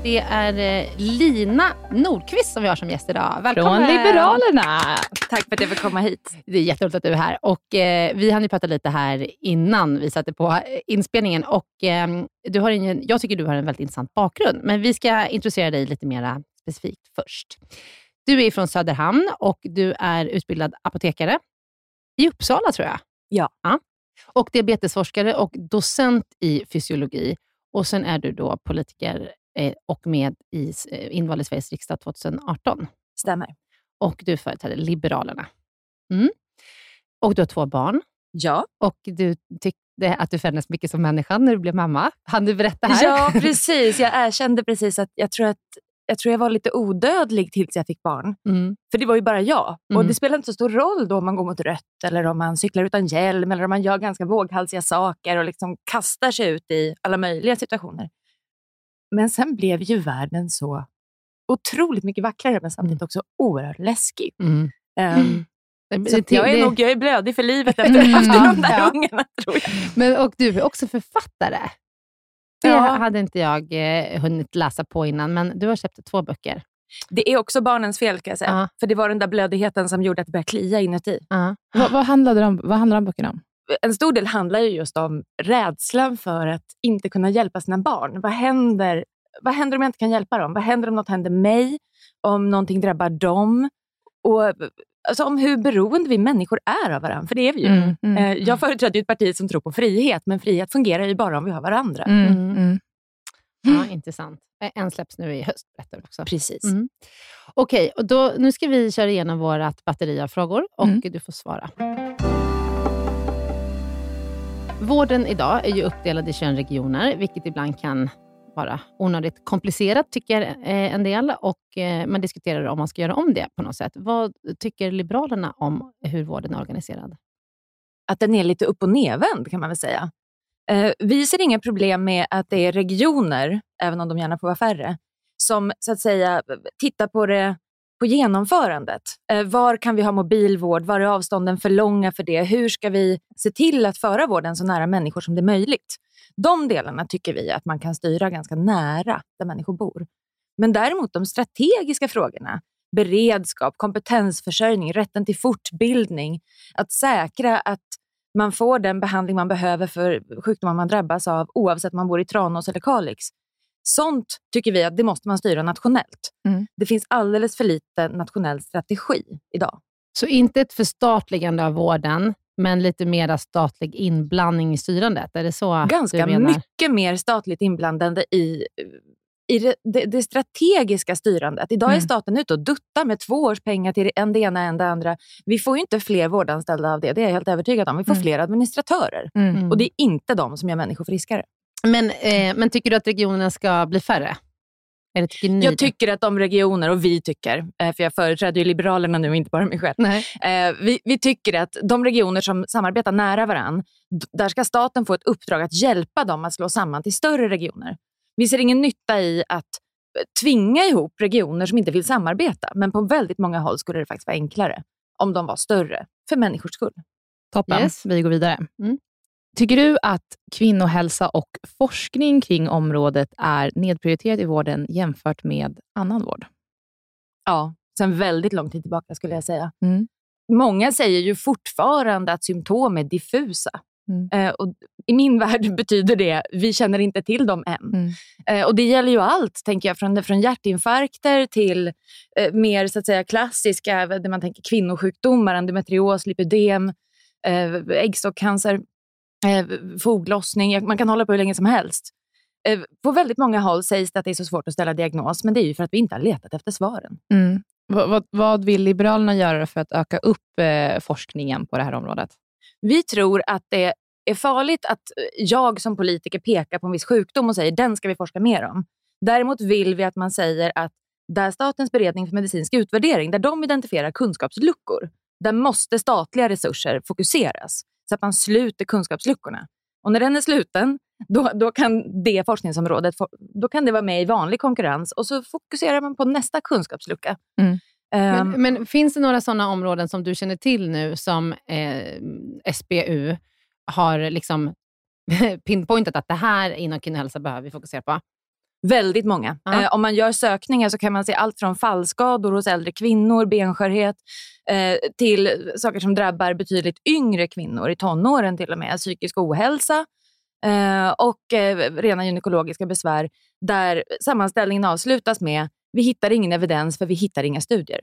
Det är eh, Lina Nordqvist som vi har som gäst idag. Välkommen! Från Liberalerna. Tack för att jag fick komma hit. Det är jätteroligt att du är här. Och, eh, vi hann ju prata lite här innan vi satte på eh, inspelningen. Och, eh, du har en, jag tycker du har en väldigt intressant bakgrund, men vi ska introducera dig lite mer specifikt först. Du är från Söderhamn och du är utbildad apotekare i Uppsala, tror jag. Ja. Och diabetesforskare och docent i fysiologi. Och sen är du då politiker och med i eh, invald i Sveriges riksdag 2018 Stämmer. och du företräder Liberalerna. Mm. Och du har två barn Ja. och du tyckte att du förändrades mycket som människa när du blev mamma. Han du berätta här? ja, precis. Jag erkände precis att jag tror att jag tror jag var lite odödlig tills jag fick barn. Mm. För det var ju bara jag. Och Mm. Det spelar inte så stor roll då om man går mot rött eller om man cyklar utan hjälm eller om man gör ganska våghalsiga saker och liksom kastar sig ut i alla möjliga situationer. Men sen blev ju världen så otroligt mycket vackrare men samtidigt också oerhört läskig. Mm. Um, så jag, är det- nog, jag är blödig för livet [LAUGHS] efter Mm. de där Ja. ungarna, tror jag. Men, och du är också författare. Det Ja. hade inte jag eh, hunnit läsa på innan, men du har köpt två böcker. Det är också barnens fel, kan jag säga. Ja. För det var den där blödigheten som gjorde att det började klia inuti. Ja. Vad, [GASPS] vad, handlade de, vad handlar de böckerna om? En stor del handlar ju just om rädslan för att inte kunna hjälpa sina barn. Vad händer, vad händer om jag inte kan hjälpa dem? Vad händer om något händer mig? Om någonting drabbar dem? Och, alltså, om hur beroende vi människor är av varandra, för det är vi ju. Mm, mm, Eh, Jag företräder ju ett parti som tror på frihet, men frihet fungerar ju bara om vi har varandra. mm, Mm. mm. Ja, intressant. En släpps nu i höst, berättar också. Precis. Mm. Okej, och då, nu ska vi köra igenom vårt batteri av frågor och Mm. du får svara. Vården idag är ju uppdelad i 21 regioner, vilket ibland kan vara onödigt komplicerat, tycker eh, en del. Och eh, Man diskuterar om man ska göra om det på något sätt. Vad tycker Liberalerna om hur vården är organiserad? att den är lite upp och nedvänd kan man väl säga. Eh, vi ser inga problem med att det är regioner, även om de gärna får vara färre, som så att säga tittar på det på genomförandet. Eh, var kan vi ha mobilvård? Var är avstånden för långa för det? Hur ska vi se till att föra vården så nära människor som det är möjligt? De delarna tycker vi att man kan styra ganska nära där människor bor. Men däremot de strategiska frågorna, beredskap, kompetensförsörjning, rätten till fortbildning, att säkra att man får den behandling man behöver för sjukdomar man drabbas av oavsett om man bor i Tranås eller Kalix. Sånt tycker vi att det måste man styra nationellt. Mm. Det finns alldeles för lite nationell strategi idag. Så inte ett förstatligande av vården, men lite mera statlig inblandning i styrandet? Är det så Ganska du menar? mycket mer statligt inblandande i, i det, det, strategiska styrandet. Idag är Mm. staten ute och duttar med två års pengar till en det ena, en det andra. Vi får ju inte fler vårdanställda av det, det är jag helt övertygad om. Vi får Mm. fler administratörer. Mm. Och det är inte de som gör människor friskare. Men, eh, men tycker du att regionerna ska bli färre? Eller tycker ni Jag det? tycker att de regioner, och vi tycker, eh, för jag företräder ju Liberalerna nu inte bara mig själv. Nej. Eh, Vi, vi tycker att de regioner som samarbetar nära varann, d- där ska staten få ett uppdrag att hjälpa dem att slå samman till större regioner. Vi ser ingen nytta i att eh, tvinga ihop regioner som inte vill samarbeta, men på väldigt många håll skulle det faktiskt vara enklare om de var större, för människors skull. Toppen, Yes. vi går vidare. Mm. Tycker du att kvinnohälsa och forskning kring området är nedprioriterat i vården jämfört med annan vård? Ja, sen väldigt lång tid tillbaka skulle jag säga. Mm. Många säger ju fortfarande att symptom är diffusa. Mm. Eh, och I min [LAUGHS] värld betyder det vi känner inte till dem än. Mm. Eh, och Det gäller ju allt, tänker jag, från, från hjärtinfarkter till eh, mer så att säga, klassiska där man tänker kvinnosjukdomar, endometrios, lipödem, eh, äggstockcancer, eh, foglossning. Man kan hålla på hur länge som helst. Eh, på väldigt många håll sägs det att det är så svårt att ställa diagnos, men det är ju för att vi inte har letat efter svaren. Mm. Vad, vad, vad vill Liberalerna göra för att öka upp eh, forskningen på det här området? Vi tror att det är farligt att jag som politiker pekar på en viss sjukdom och säger den ska vi forska mer om. Däremot vill vi att man säger att där Statens beredning för medicinsk utvärdering, där de identifierar kunskapsluckor, där måste statliga resurser fokuseras så att man sluter kunskapsluckorna. Och när den är sluten, då, då kan det forskningsområdet då kan det vara med i vanlig konkurrens och så fokuserar man på nästa kunskapslucka. Mm. Ehm, Men, men finns det några sådana områden som du känner till nu som eh, SBU har liksom [LAUGHS] pinpointat att det här inom kvinnohälsa behöver vi fokusera på? Väldigt många. Ja. Eh, om man gör sökningar så kan man se allt från fallskador hos äldre kvinnor, benskörhet, eh, till saker som drabbar betydligt yngre kvinnor, i tonåren till och med, psykisk ohälsa eh, och eh, rena gynekologiska besvär, där sammanställningen avslutas med vi hittar ingen evidens för vi hittar inga studier.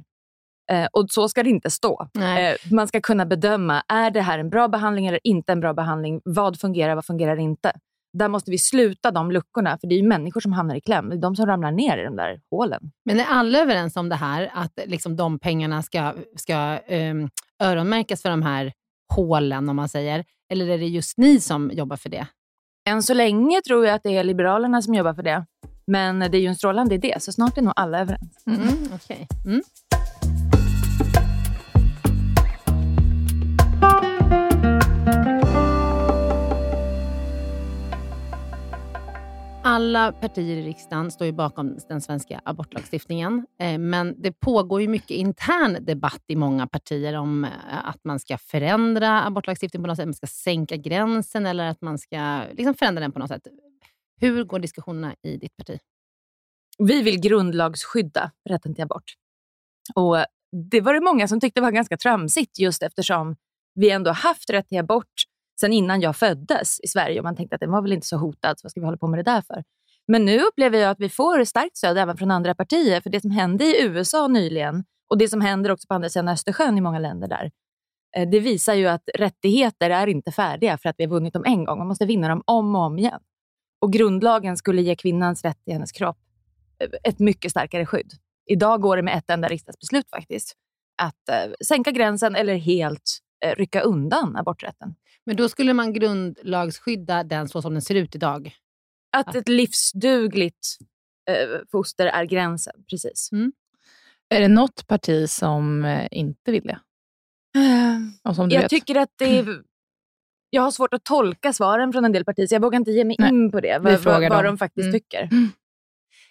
Eh, och så ska det inte stå. Eh, man ska kunna bedöma, är det här en bra behandling eller inte en bra behandling? Vad fungerar, vad fungerar inte? Där måste vi sluta de luckorna, för det är ju människor som hamnar i kläm. Det är de som ramlar ner i de där hålen. Men är alla överens om det här, att liksom de pengarna ska, ska um, öronmärkas för de här hålen, om man säger? Eller är det just ni som jobbar för det? Än så länge tror jag att det är Liberalerna som jobbar för det. Men det är ju en strålande idé, så snart är nog alla överens. Mm. okej. Mm. Alla partier i riksdagen står ju bakom den svenska abortlagstiftningen, eh, men det pågår ju mycket intern debatt i många partier om eh, att man ska förändra abortlagstiftningen på något sätt, man ska sänka gränsen eller att man ska liksom förändra den på något sätt. Hur går diskussionerna i ditt parti? Vi vill grundlagsskydda rätten till abort. Och det var det många som tyckte var ganska tramsigt just eftersom vi ändå haft rätt till abort sen innan jag föddes i Sverige och man tänkte att den var väl inte så hotad, så vad ska vi hålla på med det där för? Men nu upplever jag att vi får starkt stöd även från andra partier för det som hände i USA nyligen och det som händer också på andra sidan Östersjön i många länder där. Eh, det visar ju att rättigheter är inte färdiga för att vi har vunnit dem en gång. Man måste vinna dem om och om igen. Och grundlagen skulle ge kvinnans rätt i hennes kropp eh, ett mycket starkare skydd. Idag går det med ett enda riksdagsbeslut faktiskt. Att eh, sänka gränsen eller helt rycka undan aborträtten. Men då skulle man grundlagsskydda den så som den ser ut idag? Att ett livsdugligt eh, foster är gränsen, precis. Mm. Är det något parti som eh, inte vill det? Och som du jag vet. tycker att det är... Jag har svårt att tolka svaren från en del partier, så jag vågar inte ge mig Nej, in på det, vad, vad, vad de faktiskt Mm. tycker. [CLEARS THROAT]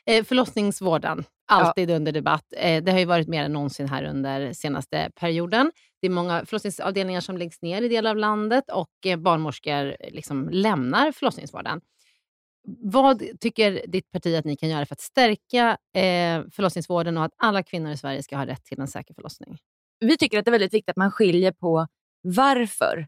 Eh, förlossningsvården, alltid under debatt. Eh, det har ju varit mer än någonsin här under senaste perioden. Det är många förlossningsavdelningar som läggs ner i delar av landet och eh, barnmorskor liksom lämnar förlossningsvården. Vad tycker ditt parti att ni kan göra för att stärka eh, förlossningsvården och att alla kvinnor i Sverige ska ha rätt till en säker förlossning? Vi tycker att det är väldigt viktigt att man skiljer på varför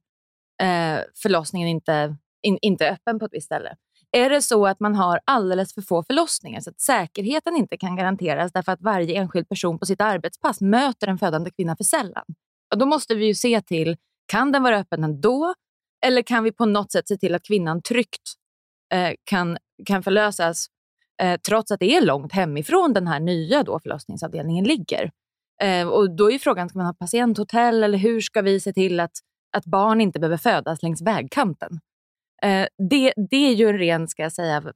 eh, förlossningen inte, in, inte är öppen på ett visst ställe. Är det så att man har alldeles för få förlossningar så att säkerheten inte kan garanteras därför att varje enskild person på sitt arbetspass möter en födande kvinna för sällan? Och då måste vi ju se till, kan den vara öppen ändå? Eller kan vi på något sätt se till att kvinnan tryggt eh, kan, kan förlösas eh, trots att det är långt hemifrån den här nya då förlossningsavdelningen ligger? Eh, och då är frågan, ska man ha patienthotell eller hur ska vi se till att, att barn inte behöver födas längs vägkanten? Eh, det, det är ju en ren, ska jag säga,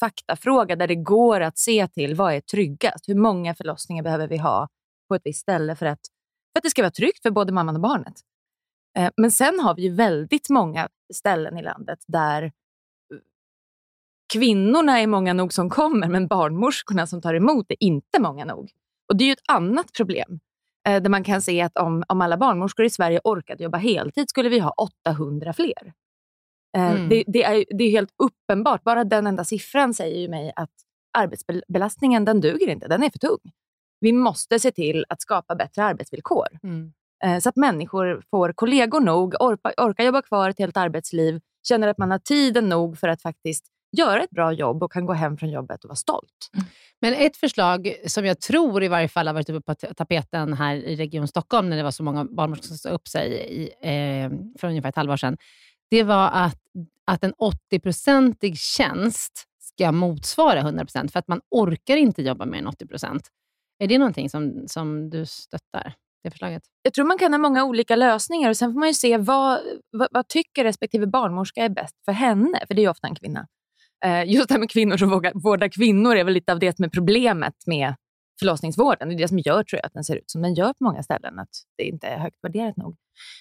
faktafråga där det går att se till vad är tryggast. Hur många förlossningar behöver vi ha på ett visst ställe för att, för att det ska vara tryggt för både mamman och barnet? Eh, men sen har vi ju väldigt många ställen i landet där kvinnorna är många nog som kommer, men barnmorskorna som tar emot är inte många nog. Och Det är ju ett annat problem. Eh, där man kan se att om, om alla barnmorskor i Sverige orkade jobba heltid skulle vi ha 800 fler. Eh, Mm. Det, det, är, det är helt uppenbart. Bara den enda siffran säger ju mig att arbetsbelastningen den duger inte. Den är för tung. Vi måste se till att skapa bättre arbetsvillkor. Eh, Så att människor får kollegor nog, orkar, orkar jobba kvar ett helt arbetsliv, känner att man har tiden nog för att faktiskt göra ett bra jobb och kan gå hem från jobbet och vara stolt. Men ett förslag som jag tror i varje fall har varit uppe på ta- tapeten här i Region Stockholm, när det var så många barnmorskor som sa upp sig i, eh, för ungefär ett halvår sedan, det var att, att en 80-procentig tjänst ska motsvara 100%, för att man orkar inte jobba mer än 80%. Är det någonting som, som du stöttar, det förslaget? Jag tror man kan ha många olika lösningar och sen får man ju se vad, vad, vad tycker respektive barnmorska är bäst för henne, för det är ju ofta en kvinna. Eh, just det här med kvinnor som vågar, vårdar kvinnor är väl lite av det som är problemet med förlossningsvården. Det är det som gör tror jag, att den ser ut som den gör på många ställen, att det inte är högt värderat nog.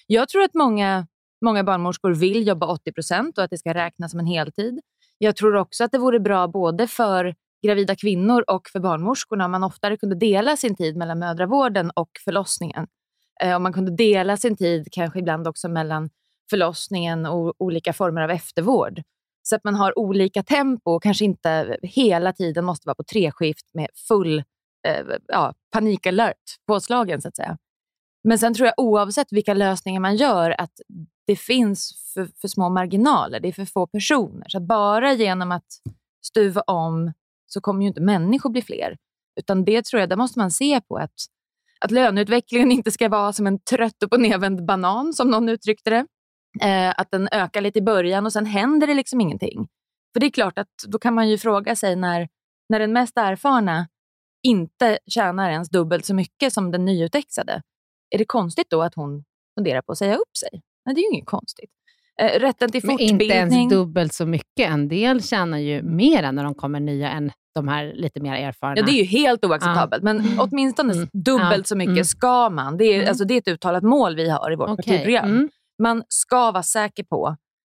Jag tror att många, många barnmorskor vill jobba 80 procent och att det ska räknas som en heltid. Jag tror också att det vore bra både för gravida kvinnor och för barnmorskorna om man oftare kunde dela sin tid mellan mödravården och förlossningen. Eh, om man kunde dela sin tid kanske ibland också mellan förlossningen och olika former av eftervård. Så att man har olika tempo och kanske inte hela tiden måste vara på treskift med full eh, ja, panikalert påslagen så att säga. Men sen tror jag oavsett vilka lösningar man gör att det finns för, för små marginaler. Det är för få personer. Så att bara genom att stuva om så kommer ju inte människor bli fler. Utan det tror jag, där måste man se på att, att löneutvecklingen inte ska vara som en trött upp och nedvänd banan, som någon uttryckte det. Eh, att den ökar lite i början och sen händer det liksom ingenting. För det är klart att då kan man ju fråga sig när, när den mest erfarna inte tjänar ens dubbelt så mycket som den nyutexade. Är det konstigt då att hon funderar på att säga upp sig? Nej, det är ju inget konstigt. Eh, rätten till Men fortbildning. inte ens dubbelt så mycket. En del tjänar ju mer när de kommer nya än de här lite mer erfarna. Ja, det är ju helt oacceptabelt, men åtminstone Mm. dubbelt Ja. så mycket Mm. ska man. Det är, Mm. alltså, det är ett uttalat mål vi har i vårt Okej, partiprogram. mm. Man ska vara säker på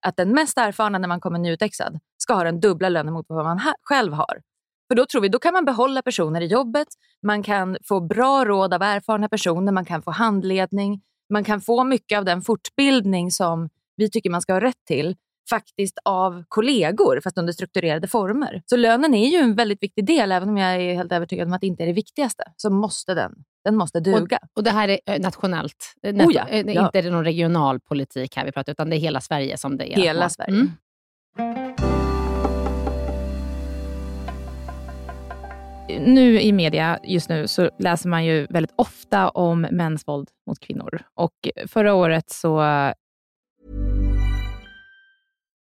att den mest erfarna när man kommer nyutexad ska ha den dubbla lönen mot vad man själv har. För då tror vi då kan man behålla personer i jobbet, man kan få bra råd av erfarna personer, man kan få handledning, man kan få mycket av den fortbildning som vi tycker man ska ha rätt till faktiskt av kollegor, fast under strukturerade former. Så lönen är ju en väldigt viktig del, även om jag är helt övertygad om att det inte är det viktigaste, så måste den, den måste duga. Och, och det här är eh, nationellt? Eh, Nat oh ja, ja. Inte är det någon regional politik här vi pratar utan det är hela Sverige som det är? Hela Sverige. Mm. Nu i media just nu så läser man ju väldigt ofta om mäns våld mot kvinnor. Och förra året så...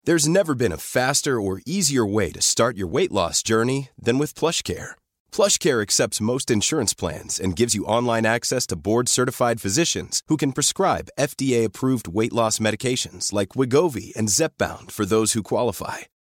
There's never been a faster or easier way to start your weight loss journey than with plush care. PlushCare accepts most insurance plans and gives you online access to board-certified physicians who can prescribe FDA-approved weight loss medications like Wigovi and Zepbound for those who qualify.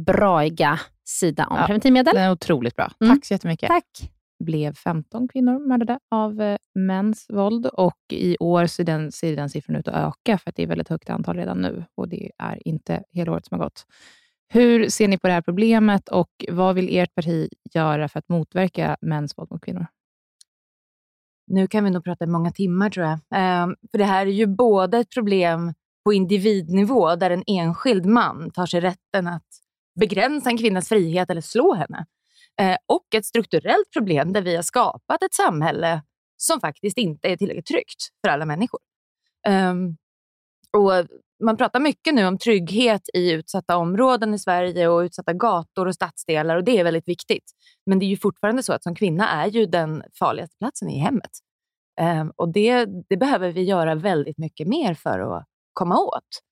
braiga sida om Ja. preventivmedel. Den är otroligt bra. Mm. Tack så jättemycket. Tack. blev 15 kvinnor mördade av eh, mäns våld och i år ser den, ser den siffran ut att öka för att det är väldigt högt antal redan nu och det är inte hela året som har gått. Hur ser ni på det här problemet och vad vill ert parti göra för att motverka mäns våld mot kvinnor? Nu kan vi nog prata i många timmar tror jag. Ehm, för det här är ju både ett problem på individnivå där en enskild man tar sig rätten att begränsa en kvinnas frihet eller slå henne. Eh, och ett strukturellt problem där vi har skapat ett samhälle som faktiskt inte är tillräckligt tryggt för alla människor. Ehm, och man pratar mycket nu om trygghet i utsatta områden i Sverige och utsatta gator och stadsdelar och det är väldigt viktigt. Men det är ju fortfarande så att som kvinna är ju den farligaste platsen i hemmet. Ehm, och det, det behöver vi göra väldigt mycket mer för att komma åt.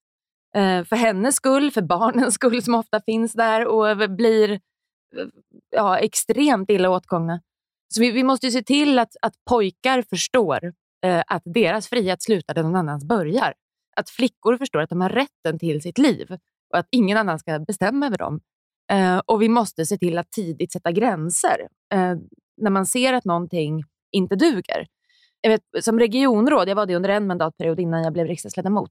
Eh, för hennes skull, för barnens skull som ofta finns där och blir ja, extremt illa åtgångna. Så vi, vi måste ju se till att, att pojkar förstår eh, att deras frihet slutar där någon annans börjar. Att flickor förstår att de har rätten till sitt liv och att ingen annan ska bestämma över dem. Eh, och vi måste se till att tidigt sätta gränser eh, när man ser att någonting inte duger. Jag vet, som regionråd, jag var det under en mandatperiod innan jag blev riksdagsledamot,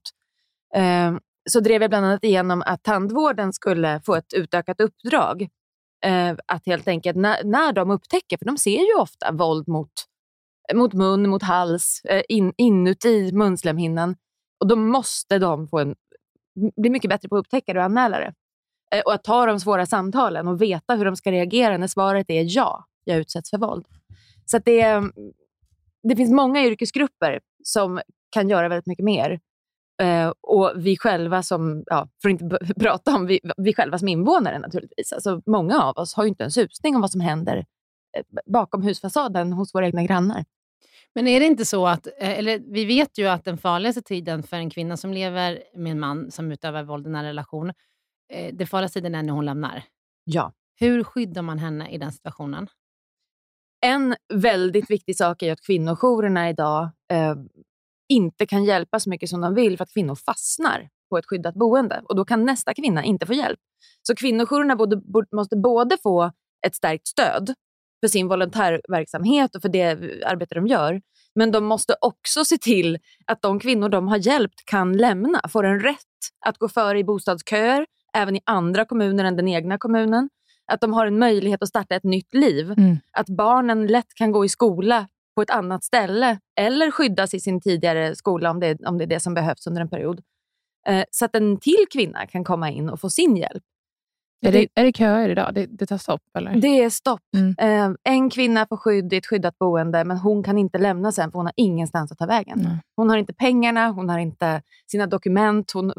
eh, så drev jag bland annat igenom att tandvården skulle få ett utökat uppdrag. Eh, att helt enkelt när, när de upptäcker, för de ser ju ofta våld mot, mot mun, mot hals, eh, in, inuti munslemhinnan. Och då måste de få en, bli mycket bättre på att upptäcka det och anmäla det. Eh, och att ta de svåra samtalen och veta hur de ska reagera när svaret är ja, jag utsätts för våld. Så det, mm, det finns många yrkesgrupper som kan göra väldigt mycket mer. Uh, och vi själva som, ja, för att inte [LAUGHS] prata om vi, vi själva som invånare naturligtvis. Alltså, många av oss har ju inte en susning om vad som händer eh, bakom husfasaden hos våra egna grannar. Men är det inte så att, eh, eller vi vet ju att den farligaste tiden för en kvinna som lever med en man som utövar våld i en relation, eh, den farligaste tiden är när hon lämnar. Ja. Hur skyddar man henne i den situationen? En väldigt viktig sak är att kvinnojourerna idag eh, inte kan hjälpa så mycket som de vill för att kvinnor fastnar på ett skyddat boende och då kan nästa kvinna inte få hjälp. Så kvinnojourerna både, måste både få ett stärkt stöd för sin volontärverksamhet och för det arbete de gör. Men de måste också se till att de kvinnor de har hjälpt kan lämna, får en rätt att gå före i bostadsköer, även i andra kommuner än den egna kommunen. Att de har en möjlighet att starta ett nytt liv. Mm. Att barnen lätt kan gå i skola på ett annat ställe eller skyddas i sin tidigare skola om det om det, är det som behövs under en period. Eh, så att en till kvinna kan komma in och få sin hjälp. Är det, är det köer idag? Det, det tar stopp? Eller? Det är stopp. Mm. Eh, en kvinna får skydd i ett skyddat boende, men hon kan inte lämna sen för hon har ingenstans att ta vägen. Mm. Hon har inte pengarna, hon har inte sina dokument. Hon,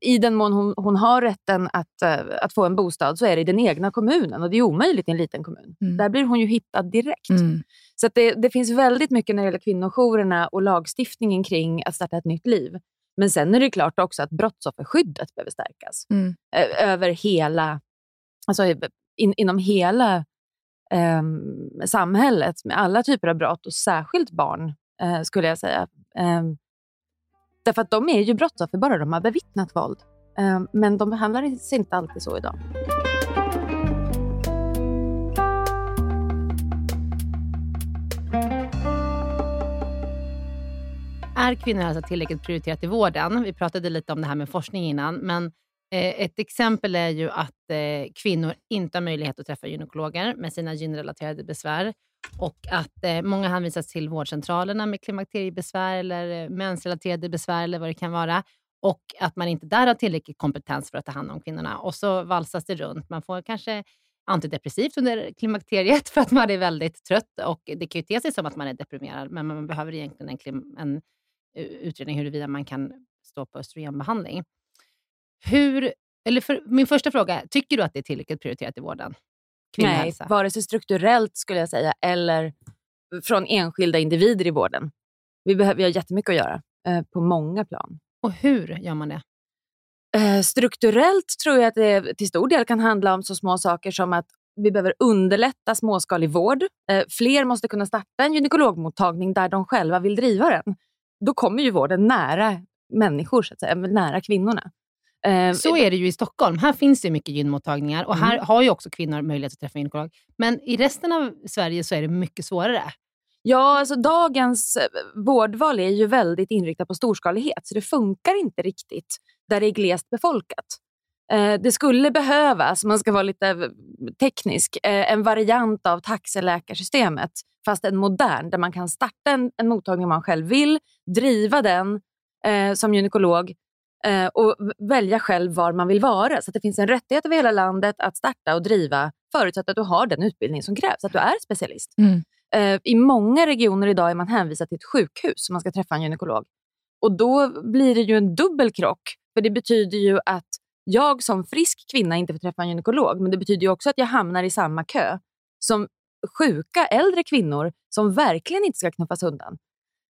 I den mån hon, hon har rätten att, eh, att få en bostad så är det i den egna kommunen och det är omöjligt i en liten kommun. Mm. Där blir hon ju hittad direkt. Mm. Så det, det finns väldigt mycket när det gäller kvinnojourerna och lagstiftningen kring att starta ett nytt liv. Men sen är det klart också att brottsofferskyddet behöver stärkas. Mm. Över hela, alltså in, inom hela eh, samhället med alla typer av brott och särskilt barn, eh, skulle jag säga. Eh, därför att de är ju brottsoffer bara de har bevittnat våld. Ehm, men de behandlas inte alltid så idag. Är kvinnohälsa alltså tillräckligt prioriterat i vården? Vi pratade lite om det här med forskning innan, men eh, ett exempel är ju att eh, kvinnor inte har möjlighet att träffa gynekologer med sina gynrelaterade besvär och att eh, många hänvisas till vårdcentralerna med klimakteriebesvär eller eh, mensrelaterade besvär eller vad det kan vara och att man inte där har tillräcklig kompetens för att ta hand om kvinnorna. Och så valsas det runt. Man får kanske antidepressivt under klimakteriet för att man är väldigt trött och det kan ju te sig som att man är deprimerad, men man behöver egentligen en, en utredning huruvida man kan stå på östrogenbehandling. Hur, eller för, min första fråga, tycker du att det är tillräckligt prioriterat i vården? Nej, vare sig strukturellt skulle jag säga eller från enskilda individer i vården. Vi, behöver, vi har jättemycket att göra eh, på många plan. Och hur gör man det? Eh, strukturellt tror jag att det till stor del kan handla om så små saker som att vi behöver underlätta småskalig vård. Eh, fler måste kunna starta en gynekologmottagning där de själva vill driva den då kommer ju vården nära människor, så att säga, nära kvinnorna. Eh, så är det ju i Stockholm. Här finns det mycket gynmottagningar och här mm. har ju också kvinnor möjlighet att träffa gynekolog. Men i resten av Sverige så är det mycket svårare. Ja, alltså dagens eh, vårdval är ju väldigt inriktat på storskalighet, så det funkar inte riktigt där det är glest befolkat. Eh, det skulle behövas, om man ska vara lite teknisk, en variant av taxeläkarsystemet fast en modern, där man kan starta en, en mottagning man själv vill, driva den eh, som gynekolog eh, och välja själv var man vill vara. Så att det finns en rättighet över hela landet att starta och driva förutsatt att du har den utbildning som krävs, att du är specialist. Mm. Eh, I många regioner idag är man hänvisad till ett sjukhus om man ska träffa en gynekolog. Och då blir det ju en dubbel krock, för det betyder ju att jag som frisk kvinna inte får träffa en gynekolog, men det betyder också att jag hamnar i samma kö som sjuka äldre kvinnor som verkligen inte ska knuffas undan.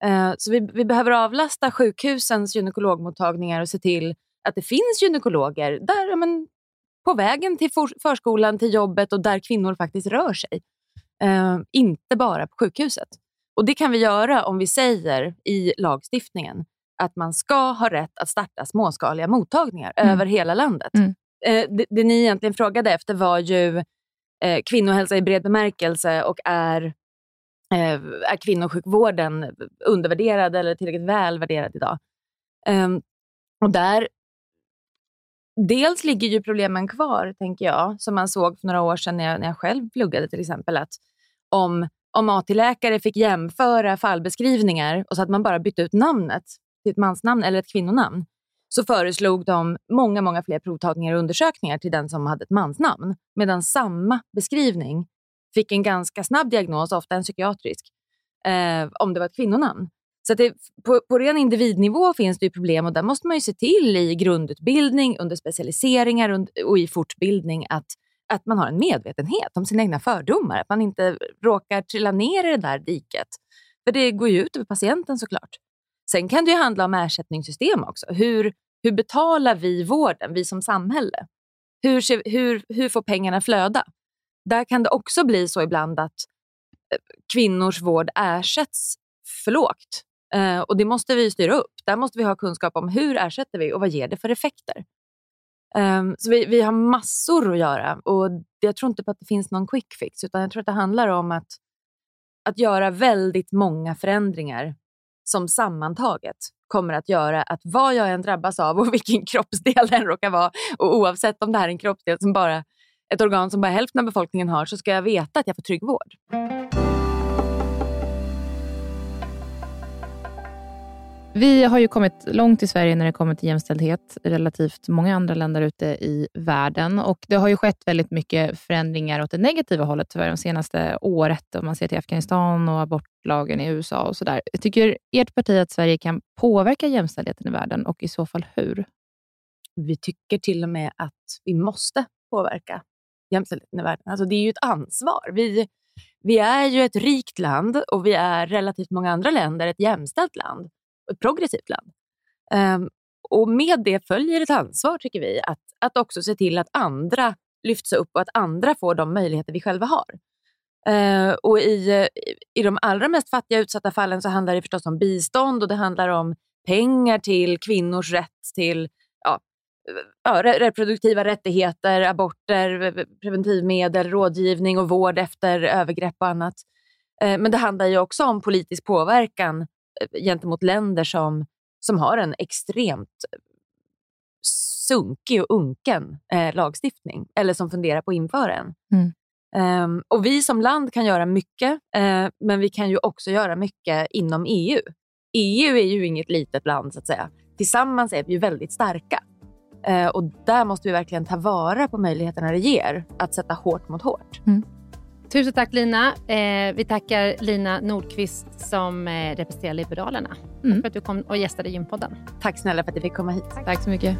Eh, så vi, vi, behöver avlasta sjukhusens gynekologmottagningar och se till att det finns gynekologer där, men, på vägen till for, förskolan, till jobbet och där kvinnor faktiskt rör sig. Uh, inte bara på sjukhuset. Och Det kan vi göra om vi säger i lagstiftningen att man ska ha rätt att starta småskaliga mottagningar Mm. över hela landet. Mm. Eh, det, det ni egentligen frågade efter var ju eh, kvinnohälsa i bred bemärkelse och är, eh, Eh, är kvinnosjukvården undervärderad eller tillräckligt väl värderad idag? Ehm, och där Dels ligger ju problemen kvar, tänker jag, som man såg för några år sedan när jag, när jag själv pluggade till exempel. Att om, om AT-läkare fick jämföra fallbeskrivningar och så att man bara bytte ut namnet till ett mansnamn eller ett kvinnonamn, så föreslog de många, många fler provtagningar och undersökningar till den som hade ett mansnamn. Medan samma beskrivning fick en ganska snabb diagnos, ofta en psykiatrisk, eh, om det var ett kvinnonamn. Så att det, på, på ren individnivå finns det ju problem och där måste man ju se till i grundutbildning, under specialiseringar und- och i fortbildning att, att man har en medvetenhet om sina egna fördomar. Att man inte råkar trilla ner i det där diket. För det går ju ut över patienten såklart. Sen kan det ju handla om ersättningssystem också. Hur, hur betalar vi vården, vi som samhälle? Hur, hur, hur får pengarna flöda? Där kan det också bli så ibland att eh, kvinnors vård ersätts för lågt. Eh, och det måste vi styra upp. Där måste vi ha kunskap om hur ersätter vi och vad ger det för effekter. Eh, så vi, vi har massor att göra och jag tror inte på att det finns någon quick fix utan jag tror att det handlar om att, att göra väldigt många förändringar som sammantaget kommer att göra att vad jag än drabbas av och [LAUGHS] vilken kroppsdel den råkar vara och oavsett om det här är en kroppsdel som bara ett organ som bara hälften av befolkningen har så ska jag veta att jag får trygg vård. Vi har ju kommit långt i Sverige när det kommer till jämställdhet, relativt många andra länder ute i världen. Och Det har ju skett väldigt mycket förändringar åt det negativa hållet tyvärr de senaste året. Om man ser till Afghanistan och abortlagen i USA och sådär. Tycker ert parti att Sverige kan påverka jämställdheten i världen och i så fall hur? Vi tycker till och med att vi måste påverka jämställdheten i världen. Alltså det är ju ett ansvar. Vi, vi är ju ett rikt land och vi är relativt många andra länder ett jämställt land och ett progressivt land. Um, och med det följer ett ansvar, tycker vi, att, att också se till att andra lyfts upp och att andra får de möjligheter vi själva har. Uh, och i, I de allra mest fattiga utsatta fallen så handlar det förstås om bistånd och det handlar om pengar till kvinnors rätt till ja, ja, re- reproduktiva rättigheter, aborter, preventivmedel, rådgivning och vård efter övergrepp och annat. Eh, men det handlar ju också om politisk påverkan eh, gentemot länder som, som har en extremt sunkig och unken eh, lagstiftning eller som funderar på att införa en. Mm. Ehm, och Vi som land kan göra mycket, eh, men vi kan ju också göra mycket inom EU. EU är ju inget litet land så att säga. Tillsammans är vi ju väldigt starka. Eh, och där måste vi verkligen ta vara på möjligheterna det ger att sätta hårt mot hårt. Tusen tack Lina. Eh, vi tackar Lina Nordqvist som eh, representerar Liberalerna. Tack Mm. för att du kom och gästade Gympodden. Tack snälla för att jag fick komma hit. Tack så mycket.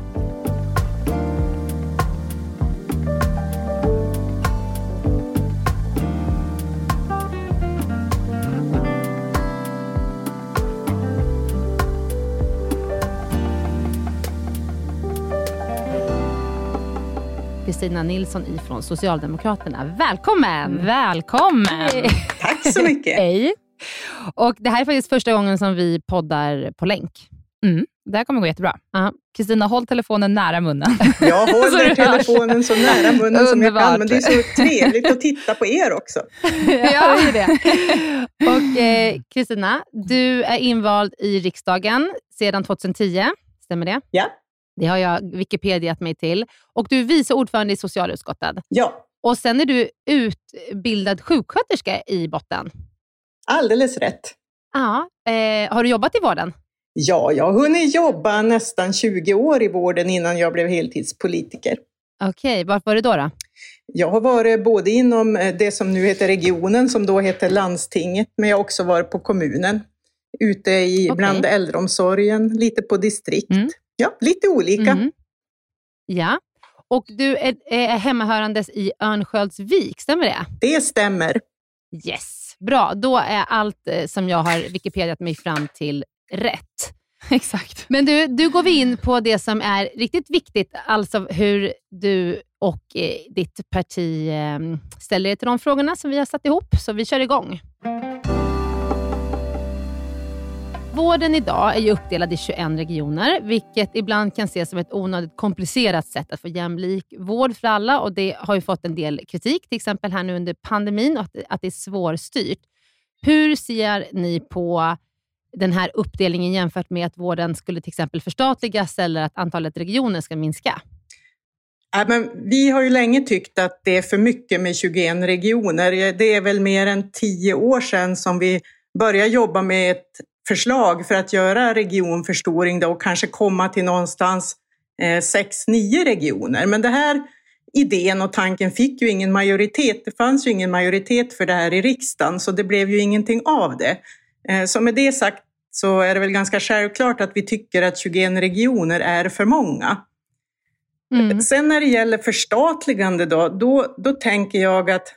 Kristina Nilsson ifrån Socialdemokraterna. Välkommen! Välkommen! Tack så mycket. [LAUGHS] Hej! Och det här är faktiskt första gången som vi poddar på länk. Mm. Det här kommer gå jättebra. Kristina, håll telefonen nära munnen. [LAUGHS] Jag håller telefonen så nära munnen som jag Underbart. kan, men det är så trevligt att titta på er också. [LAUGHS] Ja, det är det. Och eh, Kristina, du är invald i riksdagen sedan 2010. Stämmer det? Ja. Det har jag Wikipediat mig till. Och du är vice ordförande i socialutskottet. Ja, Och sen är du utbildad sjuksköterska i botten. alldeles rätt. Ja. Eh, har du jobbat i vården? Ja, jag har hunnit jobba nästan 20 år i vården innan jag blev heltidspolitiker. Okej, varför var det då? då? Jag har varit både inom eh, det som nu heter regionen, som då heter landstinget, men jag har också varit på kommunen. Ute i, Okej. bland äldreomsorgen, lite på distrikt. Mm. Ja, lite olika. Mhm. Ja. Och du är, är hemmahörandes i Örnsköldsvik, stämmer det? Det stämmer. Yes, bra. Då är allt eh, som jag har Wikipediat mig fram till rätt. [LAUGHS] Exakt. Men du, du går vi in på det som är riktigt viktigt, alltså hur du och eh, ditt parti eh, ställer er till de frågorna som vi har satt ihop. Så vi kör igång. Vården idag är ju uppdelad i 21 regioner, vilket ibland kan ses som ett onödigt komplicerat sätt att få jämlik vård för alla. och Det har ju fått en del kritik, till exempel här nu under pandemin, att, att det är svårstyrt. Hur ser ni på den här uppdelningen jämfört med att vården skulle till exempel förstatligas eller att antalet regioner ska minska? Ja, men vi har ju länge tyckt att det är för mycket med 21 regioner. Det är väl mer än tio år sedan som vi började jobba med ett förslag för att göra regionförstoring då och kanske komma till någonstans eh, sex, nio regioner. Men det här idén och tanken fick ju ingen majoritet. Det fanns ju ingen majoritet för det här i riksdagen, så det blev ju ingenting av det. Eh, så med det sagt så är det väl ganska självklart att vi tycker att 21 regioner är för många. Mm. Sen när det gäller förstatligande då, då, då tänker jag att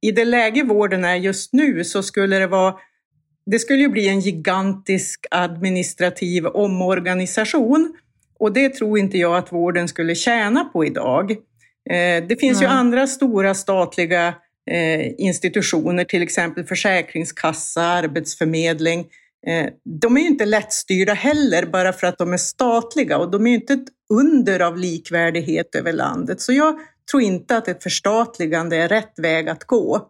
i det läge vården är just nu så skulle det vara det skulle ju bli en gigantisk administrativ omorganisation och det tror inte jag att vården skulle tjäna på idag. Eh, det finns mm. ju andra stora statliga eh, institutioner, till exempel försäkringskassa, arbetsförmedling. Eh, de är ju inte lättstyrda heller bara för att de är statliga och de är ju inte ett under av likvärdighet över landet. Så jag tror inte att ett förstatligande är rätt väg att gå.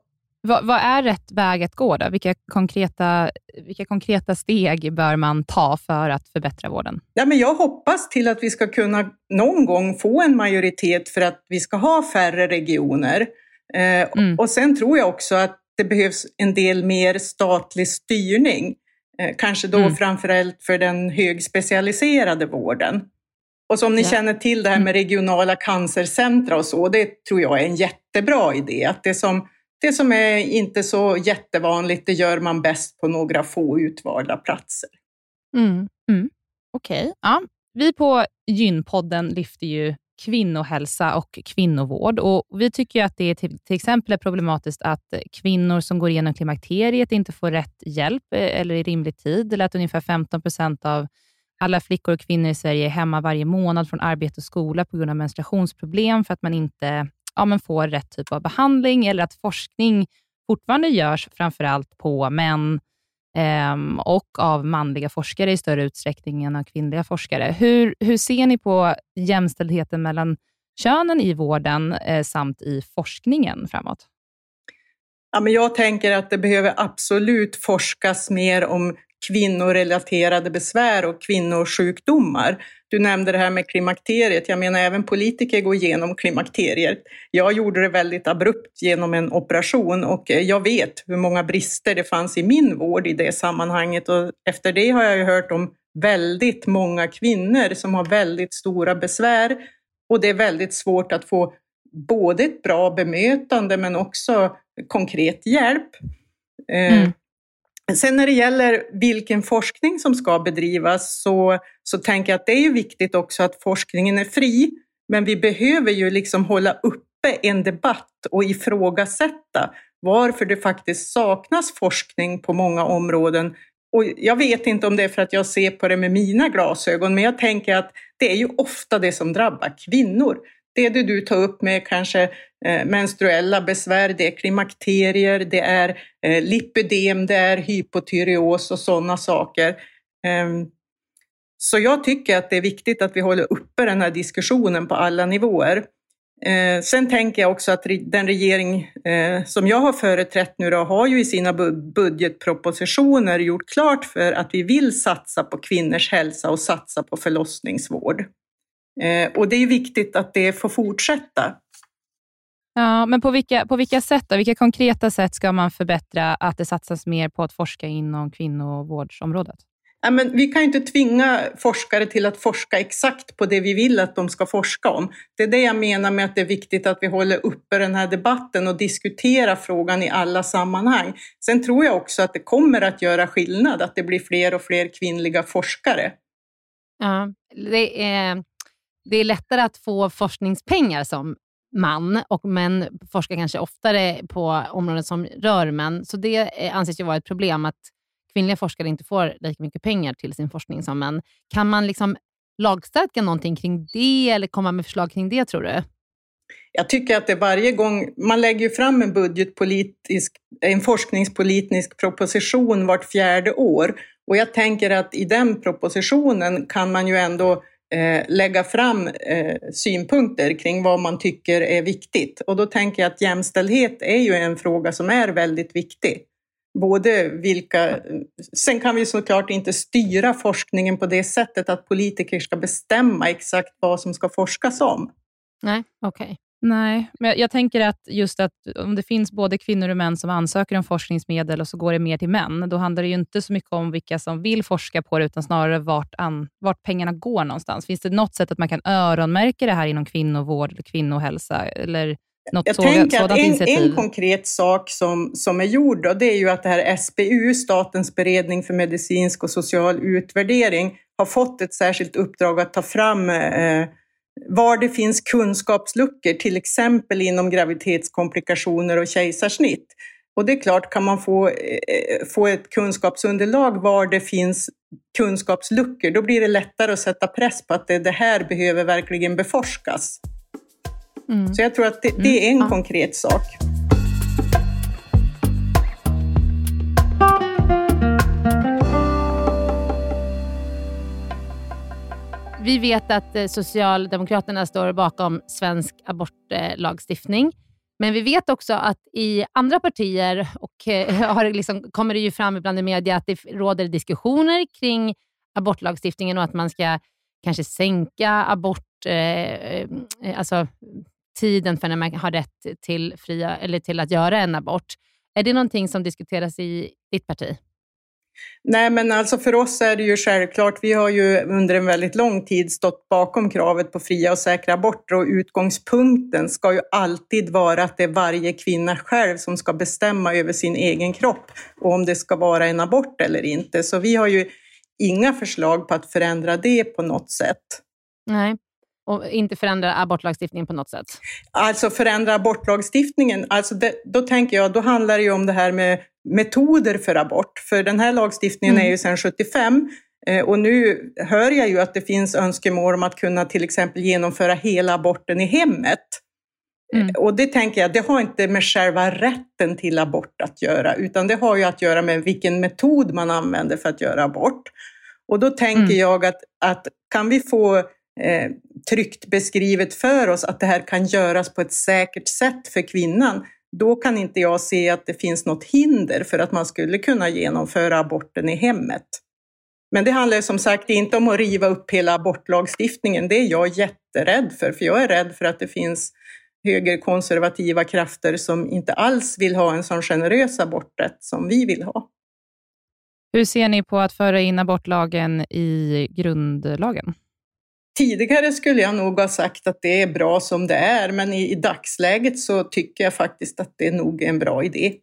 Vad, vad, är rätt väg att gå? Då? Vilka, konkreta, vilka konkreta steg bör man ta för att förbättra vården? Ja, men jag hoppas till att vi ska kunna någon gång få en majoritet för att vi ska ha färre regioner. Eh, mm. Och Sen tror jag också att det behövs en del mer statlig styrning. Eh, kanske då mm. framförallt för den högspecialiserade vården. Och som ni ja. känner till det här med regionala cancercentra och så, det tror jag är en jättebra idé. Att det som det som är inte så jättevanligt, det gör man bäst på några få utvalda platser. Mm. Mm. Okej. Okay. Ja. Vi på Gynpodden lyfter ju kvinnohälsa och kvinnovård. Och vi tycker att det är till, till, exempel är problematiskt att kvinnor som går igenom klimakteriet inte får rätt hjälp eh, eller i rimlig tid, eller att ungefär 15 procent av alla flickor och kvinnor i Sverige är hemma varje månad från arbete och skola på grund av menstruationsproblem för att man inte ja, men får rätt typ av behandling eller att forskning fortfarande görs framför allt på män eh, och av manliga forskare i större utsträckning än av kvinnliga forskare. Hur, hur ser ni på jämställdheten mellan könen i vården eh, samt i forskningen framåt? Ja, men jag tänker att det behöver absolut forskas mer om kvinnorelaterade besvär och kvinnosjukdomar. Du nämnde det här med klimakteriet. Jag menar, även politiker går igenom klimakteriet. Jag gjorde det väldigt abrupt genom en operation och eh, jag vet hur många brister det fanns i min vård i det sammanhanget och efter det har jag ju hört om väldigt många kvinnor som har väldigt stora besvär och det är väldigt svårt att få både ett bra bemötande men också konkret hjälp. Eh, mm. Sen när det gäller vilken forskning som ska bedrivas så, så tänker jag att det är ju viktigt också att forskningen är fri. Men vi behöver ju liksom hålla uppe en debatt och ifrågasätta varför det faktiskt saknas forskning på många områden. Och jag vet inte om det är för att jag ser på det med mina glasögon, men jag tänker att det är ju ofta det som drabbar kvinnor det du tar upp med kanske eh, menstruella besvär, det är klimakterier, det är eh, lipödem, det är hypotyreos och sådana saker. Eh, så jag tycker att det är viktigt att vi håller uppe den här diskussionen på alla nivåer. Eh, sen tänker jag också att den regering eh, som jag har företrätt nu då, har ju i sina budgetpropositioner gjort klart för att vi vill satsa på kvinnors hälsa och satsa på förlossningsvård. Eh, och det är viktigt att det får fortsätta. Ja, men på vilka, på vilka sätt då? Vilka konkreta sätt ska man förbättra att det satsas mer på att forska inom kvinnovårdsområdet? Ja, men vi kan ju inte tvinga forskare till att forska exakt på det vi vill att de ska forska om. Det är det jag menar med att det är viktigt att vi håller uppe den här debatten och diskuterar frågan i alla sammanhang. Sen tror jag också att det kommer att göra skillnad, att det blir fler och fler kvinnliga forskare. Ja, det är det är lättare att få forskningspengar som man och män forskar kanske oftare på områden som rör män. Så det eh, anses ju vara ett problem att kvinnliga forskare inte får lika mycket pengar till sin forskning som män. Kan man liksom lagstadga någonting kring det eller komma med förslag kring det tror du? Jag tycker att det varje gång, man lägger fram en budgetpolitisk, en forskningspolitisk proposition vart fjärde år och jag tänker att i den propositionen kan man ju ändå eh, lägga fram eh, synpunkter kring vad man tycker är viktigt. Och då tänker jag att jämställdhet är ju en fråga som är väldigt viktig. Både vilka... Sen kan vi såklart inte styra forskningen på det sättet att politiker ska bestämma exakt vad som ska forskas om. Nej, okej. Okay. Nej, men jag tänker att just att om det finns både kvinnor och män som ansöker om forskningsmedel och så går det mer till män, då handlar det ju inte så mycket om vilka som vill forska på det, utan snarare vart, an, vart pengarna går någonstans. Finns det något sätt att man kan öronmärka det här inom kvinnovård eller kvinnohälsa? Eller något jag så, tänker att en, en, konkret sak som, som är gjord, då, det är ju att det här SBU, Statens beredning för medicinsk och social utvärdering, har fått ett särskilt uppdrag att ta fram eh, var det finns kunskapsluckor, till exempel inom graviditetskomplikationer och kejsarsnitt. Och det är klart, kan man få, eh, få ett kunskapsunderlag var det finns kunskapsluckor, då blir det lättare att sätta press på att det, det här behöver verkligen beforskas. Mm. Så jag tror att det, det är en mm. konkret sak. Vi vet att eh, Socialdemokraterna står bakom svensk abortlagstiftning. Men vi vet också att i andra partier och eh, [LAUGHS] har liksom, kommer det ju fram ibland i media att det råder diskussioner kring abortlagstiftningen och att man ska kanske sänka abort, eh, eh, alltså tiden för när man har rätt till, fria, eller till att göra en abort. Är det någonting som diskuteras i ditt parti? Nej, men alltså för oss är det ju självklart. Vi har ju under en väldigt lång tid stått bakom kravet på fria och säkra aborter och utgångspunkten ska ju alltid vara att det är varje kvinna själv som ska bestämma över sin egen kropp och om det ska vara en abort eller inte. Så vi har ju inga förslag på att förändra det på något sätt. Nej och inte förändra abortlagstiftningen på något sätt? Alltså förändra abortlagstiftningen, alltså det, då tänker jag, då handlar det ju om det här med metoder för abort. För den här lagstiftningen mm. är ju sedan 75 eh, och nu hör jag ju att det finns önskemål om att kunna till exempel genomföra hela aborten i hemmet. Mm. Eh, och det tänker jag, det har inte med själva rätten till abort att göra, utan det har ju att göra med vilken metod man använder för att göra abort. Och då tänker mm. jag att, att kan vi få eh, tryggt beskrivet för oss att det här kan göras på ett säkert sätt för kvinnan, då kan inte jag se att det finns något hinder för att man skulle kunna genomföra aborten i hemmet. Men det handlar som sagt inte om att riva upp hela abortlagstiftningen. Det är jag jätterädd för, för jag är rädd för att det finns högerkonservativa krafter som inte alls vill ha en sån generös aborträtt som vi vill ha. Hur ser ni på att föra in abortlagen i grundlagen? Tidigare skulle jag nog ha sagt att det är bra som det är, men i, i dagsläget så tycker jag faktiskt att det är nog en bra idé.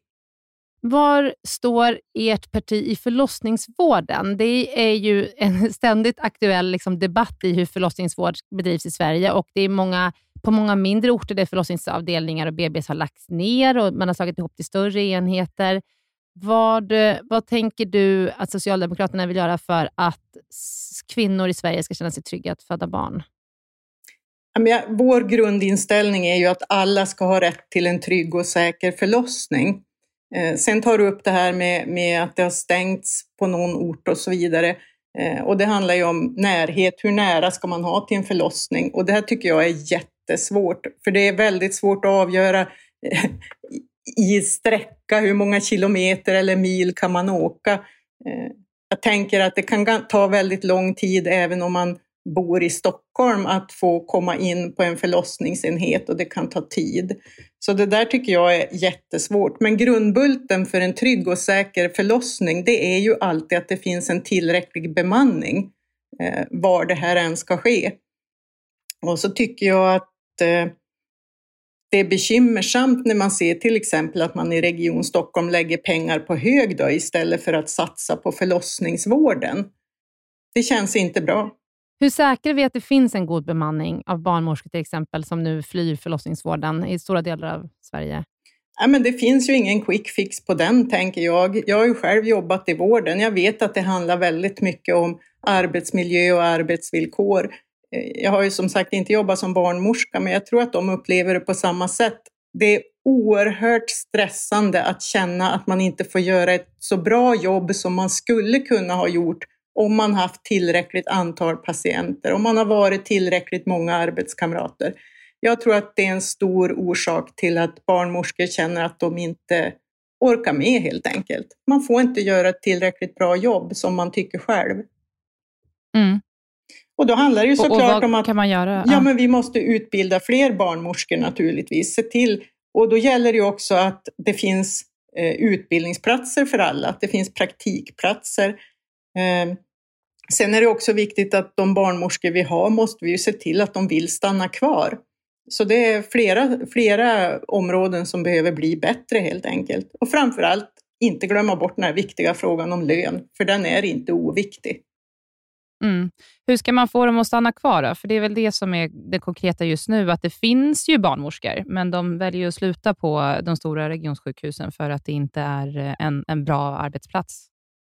Var står ert parti i förlossningsvården? Det är ju en [LAUGHS] ständigt aktuell liksom, debatt i hur förlossningsvård bedrivs i Sverige och det är många, på många mindre orter där förlossningsavdelningar och BBs har lagts ner och man har slagit ihop till större enheter. Vad, vad tänker du att Socialdemokraterna vill göra för att kvinnor i Sverige ska känna sig trygga att föda barn? Vår grundinställning är ju att alla ska ha rätt till en trygg och säker förlossning. Eh, sen tar du upp det här med, med att det har stängts på någon ort och så vidare. Eh, och det handlar ju om närhet. Hur nära ska man ha till en förlossning? Och det här tycker jag är jättesvårt, för det är väldigt svårt att avgöra i sträcka, hur många kilometer eller mil kan man åka? Eh, jag tänker att det kan ta väldigt lång tid även om man bor i Stockholm att få komma in på en förlossningsenhet och det kan ta tid. Så det där tycker jag är jättesvårt. Men grundbulten för en trygg och säker förlossning det är ju alltid att det finns en tillräcklig bemanning eh, var det här än ska ske. Och så tycker jag att eh, det är bekymmersamt när man ser till exempel att man i Region Stockholm lägger pengar på hög då, istället för att satsa på förlossningsvården. Det känns inte bra. Hur säkrar vi att det finns en god bemanning av barnmorskor till exempel som nu flyr förlossningsvården i stora delar av Sverige? Ja, men det finns ju ingen quick fix på den, tänker jag. Jag har ju själv jobbat i vården. Jag vet att det handlar väldigt mycket om arbetsmiljö och arbetsvillkor. Eh, jag har ju som sagt inte jobbat som barnmorska, men jag tror att de upplever det på samma sätt. Det är oerhört stressande att känna att man inte får göra ett så bra jobb som man skulle kunna ha gjort om man haft tillräckligt antal patienter, om man har varit tillräckligt många arbetskamrater. Jag tror att det är en stor orsak till att barnmorskor känner att de inte orkar med helt enkelt. Man får inte göra ett tillräckligt bra jobb som man tycker själv. Mm. Och då handlar det ju såklart om att kan man göra? Ja, Ja. men vi måste utbilda fler barnmorskor naturligtvis. Se till, och då gäller det ju också att det finns eh, utbildningsplatser för alla, att det finns praktikplatser. Eh, sen är det också viktigt att de barnmorskor vi har måste vi ju se till att de vill stanna kvar. Så det är flera, flera områden som behöver bli bättre helt enkelt. Och framför allt inte glömma bort den här viktiga frågan om lön, för den är inte oviktig. Mm. Hur ska man få dem att stanna kvar då? För det är väl det som är det konkreta just nu, att det finns ju barnmorskor, men de väljer att sluta på de stora regionsjukhusen för att det inte är eh, en, en bra arbetsplats.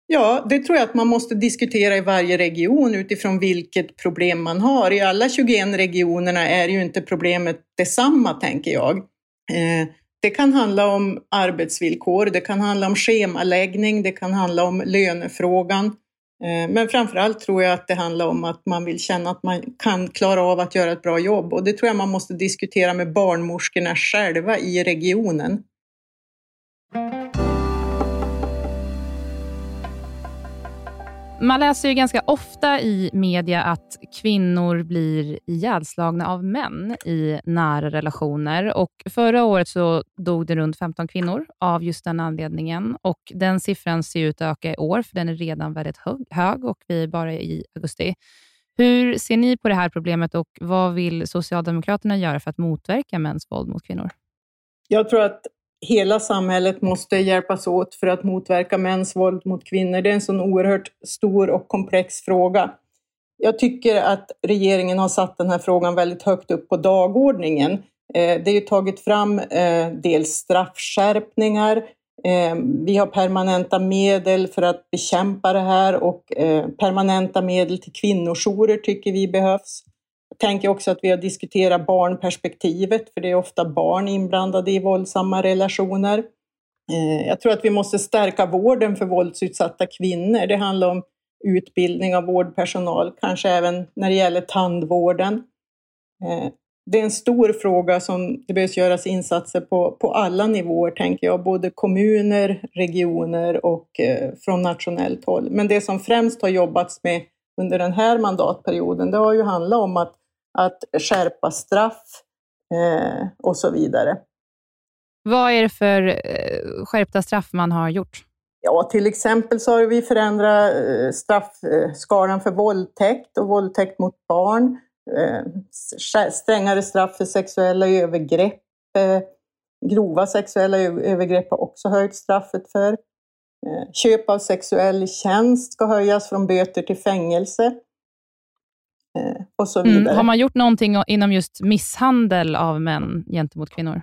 Ja, det tror jag att man måste diskutera i varje region utifrån vilket problem man har. I alla 21 regionerna är ju inte problemet detsamma, tänker jag. Eh, det kan handla om arbetsvillkor, det kan handla om schemaläggning, det kan handla om lönefrågan. Eh, men framför allt tror jag att det handlar om att man vill känna att man kan klara av att göra ett bra jobb. Och det tror jag man måste diskutera med barnmorskorna själva i regionen. Man läser ju ganska ofta i media att kvinnor blir ihjälslagna av män i nära relationer. Och förra året så dog det runt 15 kvinnor av just den anledningen. Och Den siffran ser ut att öka i år, för den är redan väldigt hög, och vi är bara i augusti. Hur ser ni på det här problemet och vad vill Socialdemokraterna göra för att motverka mäns våld mot kvinnor? Jag tror att hela samhället måste hjälpas åt för att motverka mäns våld mot kvinnor. Det är en sån oerhört stor och komplex fråga. Jag tycker att regeringen har satt den här frågan väldigt högt upp på dagordningen. Eh, det är ju tagit fram eh, dels straffskärpningar, eh, vi har permanenta medel för att bekämpa det här och permanenta medel till kvinnojourer tycker vi behövs. Jag tänker också att vi har diskuterat barnperspektivet, för det är ofta barn inblandade i våldsamma relationer. Eh, jag tror att vi måste stärka vården för våldsutsatta kvinnor. Det handlar om utbildning av vårdpersonal, kanske även när det gäller tandvården. Eh, det är en stor fråga som det behövs göras insatser på, på alla nivåer, tänker jag. Både kommuner, regioner och eh, från nationellt håll. Men det som främst har jobbats med under den här mandatperioden, det har ju handlat om att, att skärpa straff eh, och så vidare. Vad är det för eh, skärpta straff man har gjort? Ja, till exempel så har vi förändrat eh, straffskalan för våldtäkt och våldtäkt mot barn. Eh, Strängare straff för sexuella övergrepp. eh, Grova sexuella övergrepp har också höjt straffet för. Köp av sexuell tjänst ska höjas från böter till fängelse. Eh, Och så vidare. Mm. Har man gjort någonting inom just misshandel av män gentemot kvinnor?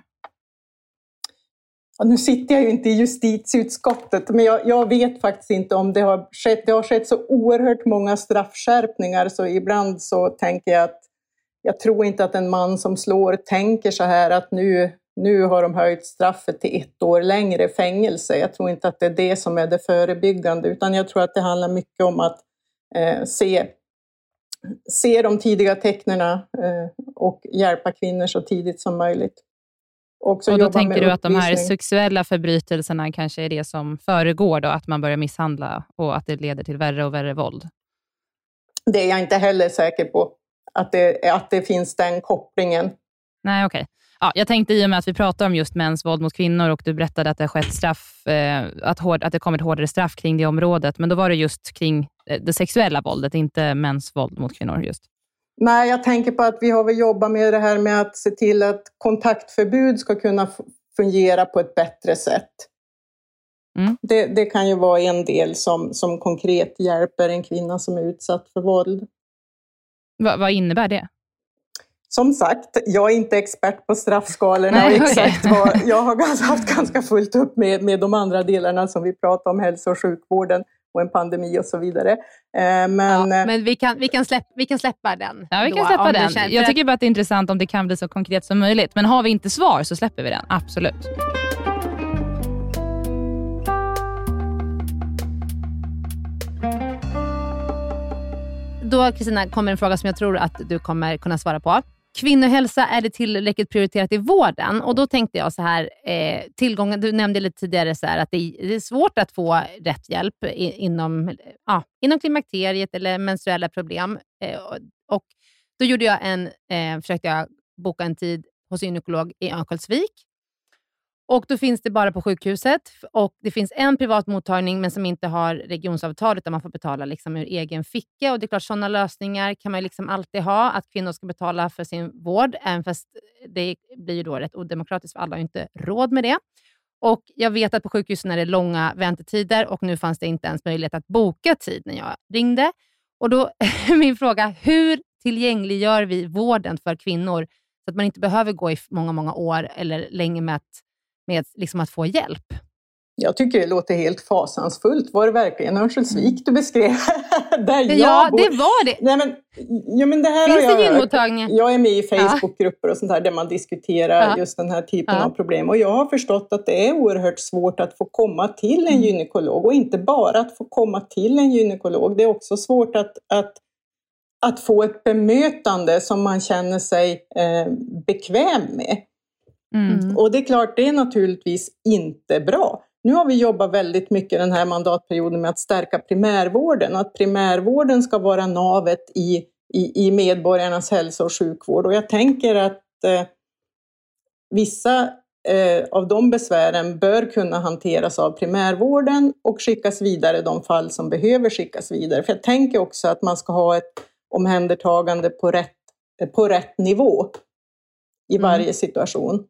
Ja, nu sitter jag ju inte i justitieutskottet, men jag, jag vet faktiskt inte om det har skett. Det har skett så oerhört många straffskärpningar, så ibland så tänker jag att jag tror inte att en man som slår tänker så här att nu, nu har de höjt straffet till ett år längre fängelse. Jag tror inte att det är det som är det förebyggande, utan jag tror att det handlar mycket om att eh, se, se de tidiga tecknen eh, och hjälpa kvinnor så tidigt som möjligt. Och då tänker du att de här sexuella förbrytelserna kanske är det som föregår då, att man börjar misshandla och att det leder till värre och värre våld? Det är jag inte heller säker på, att det, att det finns den kopplingen. Nej, okej. Ja, jag tänkte i och med att vi pratar om just mäns våld mot kvinnor och du berättade att det har skett straff, eh, att, hård, att det kommit hårdare straff kring det området, men då var det just kring eh, det sexuella våldet, inte mäns våld mot kvinnor. just. Nej, jag tänker på att vi har väl jobbat med det här med att se till att kontaktförbud ska kunna fungera på ett bättre sätt. Mm. Det, det kan ju vara en del som, som konkret hjälper en kvinna som är utsatt för våld. Va, vad innebär det? Som sagt, jag är inte expert på straffskalorna Nej, och exakt vad, jag har [LAUGHS] haft ganska fullt upp med, med de andra delarna som vi pratar om, hälso och sjukvården. och en pandemi och så vidare. Eh, men, ja, eh, men vi, kan, vi, kan släpp, vi kan släppa den. Ja, vi då, kan släppa om den. Jag tycker bara att det är intressant om det kan bli så konkret som möjligt. Men har vi inte svar så släpper vi den. Absolut. Då Kristina kommer en fråga som jag tror att du kommer kunna svara på. Kvinnohälsa, är det tillräckligt prioriterat i vården? Och Då tänkte jag så här, eh, tillgången, du nämnde lite tidigare så här, att det är, det är svårt att få rätt hjälp i, inom, ja, inom klimakteriet eller menstruella problem. Eh, och, och Då gjorde jag en, eh, försökte jag boka en tid hos gynekolog i Örnsköldsvik. Och Då finns det bara på sjukhuset och det finns en privat mottagning men som inte har regionsavtal utan man får betala liksom ur egen ficka. Och det är klart, sådana lösningar kan man liksom alltid ha, att kvinnor ska betala för sin vård, även fast det blir ju då rätt odemokratiskt för alla har ju inte råd med det. Och Jag vet att på sjukhusen är det långa väntetider och nu fanns det inte ens möjlighet att boka tid när jag ringde. Och då är [LAUGHS] min fråga, hur tillgängliggör vi vården för kvinnor så att man inte behöver gå i många, många år eller länge med att med liksom att få hjälp. Jag tycker det låter helt fasansfullt. Var det verkligen Örnsköldsvik du beskrev? [LAUGHS] Där jag ja, bor? det var det. Nej, men, ja, men det här Finns har det jag hört. Jag är med i Facebookgrupper och sånt där, där man diskuterar Ja. just den här typen Ja. av problem. Och jag har förstått att det är oerhört svårt att få komma till Mm. en gynekolog. Och inte bara att få komma till en gynekolog. Det är också svårt att, att, att få ett bemötande som man känner sig eh, bekväm med. Mm. Och det är klart, det är naturligtvis inte bra. Nu har vi jobbat väldigt mycket den här mandatperioden med att stärka primärvården att primärvården ska vara navet i, i, i medborgarnas hälso och sjukvård. Och jag tänker att eh, vissa eh, av de besvären bör kunna hanteras av primärvården och skickas vidare de fall som behöver skickas vidare. För jag tänker också att man ska ha ett omhändertagande på rätt, på rätt nivå i Mm. varje situation.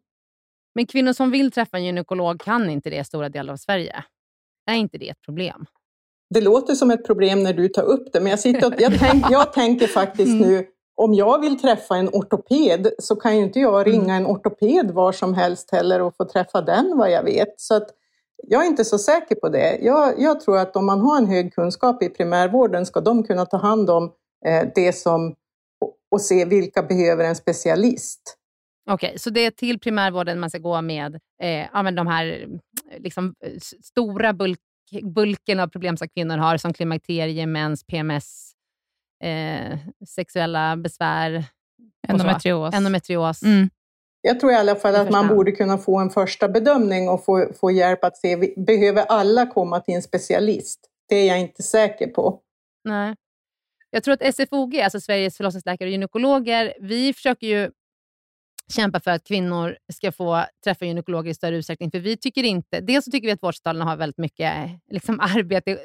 Men kvinnor som vill träffa en gynekolog kan inte det i stora delar av Sverige. Är inte det ett problem? Det låter som ett problem när du tar upp det, men jag, sitter och, jag, tänk, jag [LAUGHS] tänker faktiskt Mm. nu, om jag vill träffa en ortoped så kan ju inte jag Mm. ringa en ortoped var som helst heller och få träffa den vad jag vet. Så att jag är inte så säker på det. Jag, jag tror att om man har en hög kunskap i primärvården ska de kunna ta hand om eh, det som och, och se vilka behöver en specialist. Okej, så det är till primärvården man ska gå med eh, ja, men de här liksom, stora bulk, bulken av problem som kvinnor har, som klimakterie, mens, PMS, eh, sexuella besvär. Endometrios. endometrios. Mm. Jag tror i alla fall att man borde kunna få en första bedömning och få, få hjälp att se, vi- behöver alla komma till en specialist? Det är jag inte säker på. Nej. Jag tror att SFOG, alltså Sveriges förlossningsläkare och gynekologer, vi försöker ju kämpa för att kvinnor ska få träffa gynekologer i större utsträckning. För vi tycker inte, dels så tycker vi att vårdcentralerna har väldigt mycket liksom, [LAUGHS] arbete.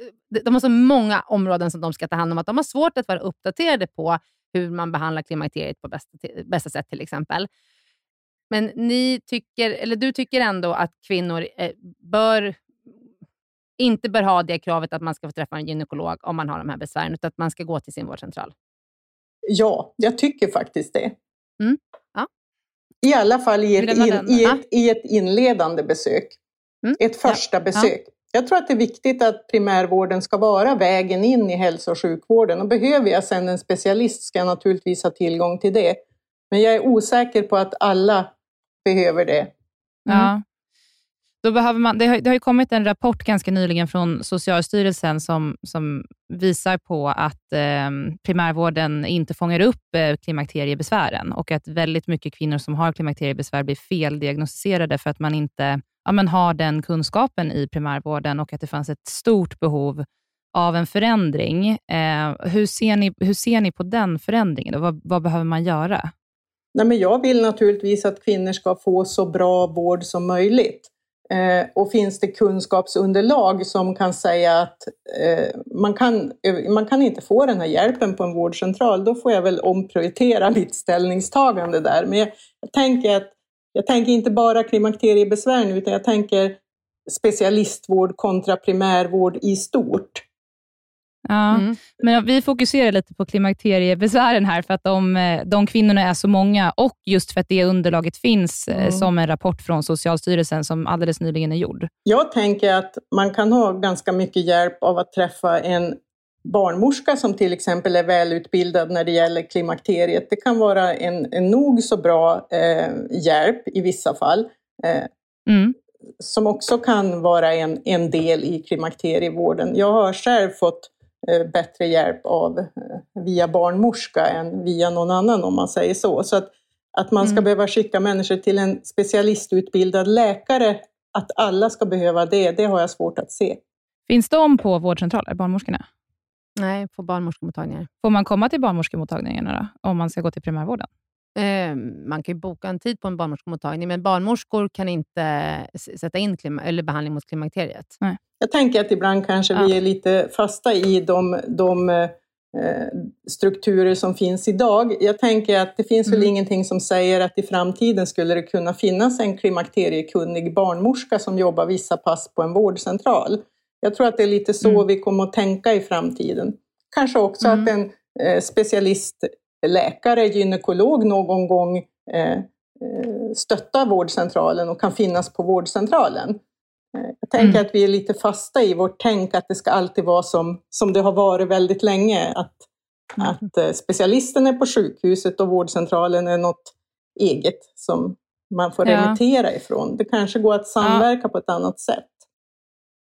De har så många områden som de ska ta hand om att de har svårt att vara uppdaterade på hur man behandlar klimakteriet på bästa, bästa sätt till exempel. Men ni tycker, eller du tycker ändå att kvinnor eh, bör inte bör ha det kravet att man ska få träffa en gynekolog om man har de här besvären, utan att man ska gå till sin vårdcentral. Ja, jag tycker faktiskt det. Mm. Ja. I alla fall i ett, in, i Ja. ett, i ett inledande besök. Mm. Ett första besök. Jag tror att det är viktigt att primärvården ska vara vägen in i hälso och sjukvården. Och behöver jag sedan en specialist ska jag naturligtvis ha tillgång till det. Men jag är osäker på att alla behöver det. Ja. Då behöver man, det, har, det har ju kommit en rapport ganska nyligen från Socialstyrelsen som, som visar på att eh, primärvården inte fångar upp eh, klimakteriebesvären och att väldigt mycket kvinnor som har klimakteriebesvär blir feldiagnostiserade för att man inte ja, men har den kunskapen i primärvården och att det fanns ett stort behov av en förändring. Eh, hur, ser ni, hur ser ni på den förändringen? Och vad, vad behöver man göra? Nej, men jag vill naturligtvis att kvinnor ska få så bra vård som möjligt. Eh, och finns det kunskapsunderlag som kan säga att eh, man, kan, man kan inte få den här hjälpen på en vårdcentral, då får jag väl omprioritera [LAUGHS] mitt ställningstagande där. Men jag, jag tänker att jag tänker inte bara klimakteriebesvär nu, utan jag tänker specialistvård kontra primärvård i stort. Ja, mm. men vi fokuserar lite på klimakteriebesvären här, för att de, eh, de kvinnorna är så många och just för att det underlaget finns mm. som en rapport från Socialstyrelsen som alldeles nyligen är gjord. Jag tänker att man kan ha ganska mycket hjälp av att träffa en barnmorska som till exempel är välutbildad när det gäller klimakteriet. Det kan vara en, en nog så bra eh, hjälp i vissa fall. Eh, mm. Som också kan vara en, en del i klimakterievården. Jag har själv fått eh, bättre hjälp av eh, via barnmorska än via någon annan om man säger så. Så att, att man ska mm. behöva skicka människor till en specialistutbildad läkare, att alla ska behöva det, det har jag svårt att se. Finns de på vårdcentraler, barnmorskorna? Nej, på barnmorskemottagningar. Får man komma till barnmorskemottagningarna då, om man ska gå till primärvården? Eh, man kan ju boka en tid på en barnmorskemottagning, men barnmorskor kan inte sätta in eller behandling mot klimakteriet. Nej. Jag tänker att ibland kanske ja. vi är lite fasta i de, de eh, strukturer som finns idag. Jag tänker att det finns mm. väl ingenting som säger att i framtiden skulle det kunna finnas en klimakteriekunnig barnmorska som jobbar vissa pass på en vårdcentral. Jag tror att det är lite så mm. vi kommer att tänka i framtiden. Kanske också mm. att en eh, specialistläkare, gynekolog någon gång eh, eh, stöttar vårdcentralen och kan finnas på vårdcentralen. Eh, jag tänker mm. att vi är lite fasta i vårt tänk att det ska alltid vara som, som det har varit väldigt länge. Att, mm. att specialisten är på sjukhuset och vårdcentralen är något eget som man får ja. remittera ifrån. Det kanske går att samverka ja. på ett annat sätt.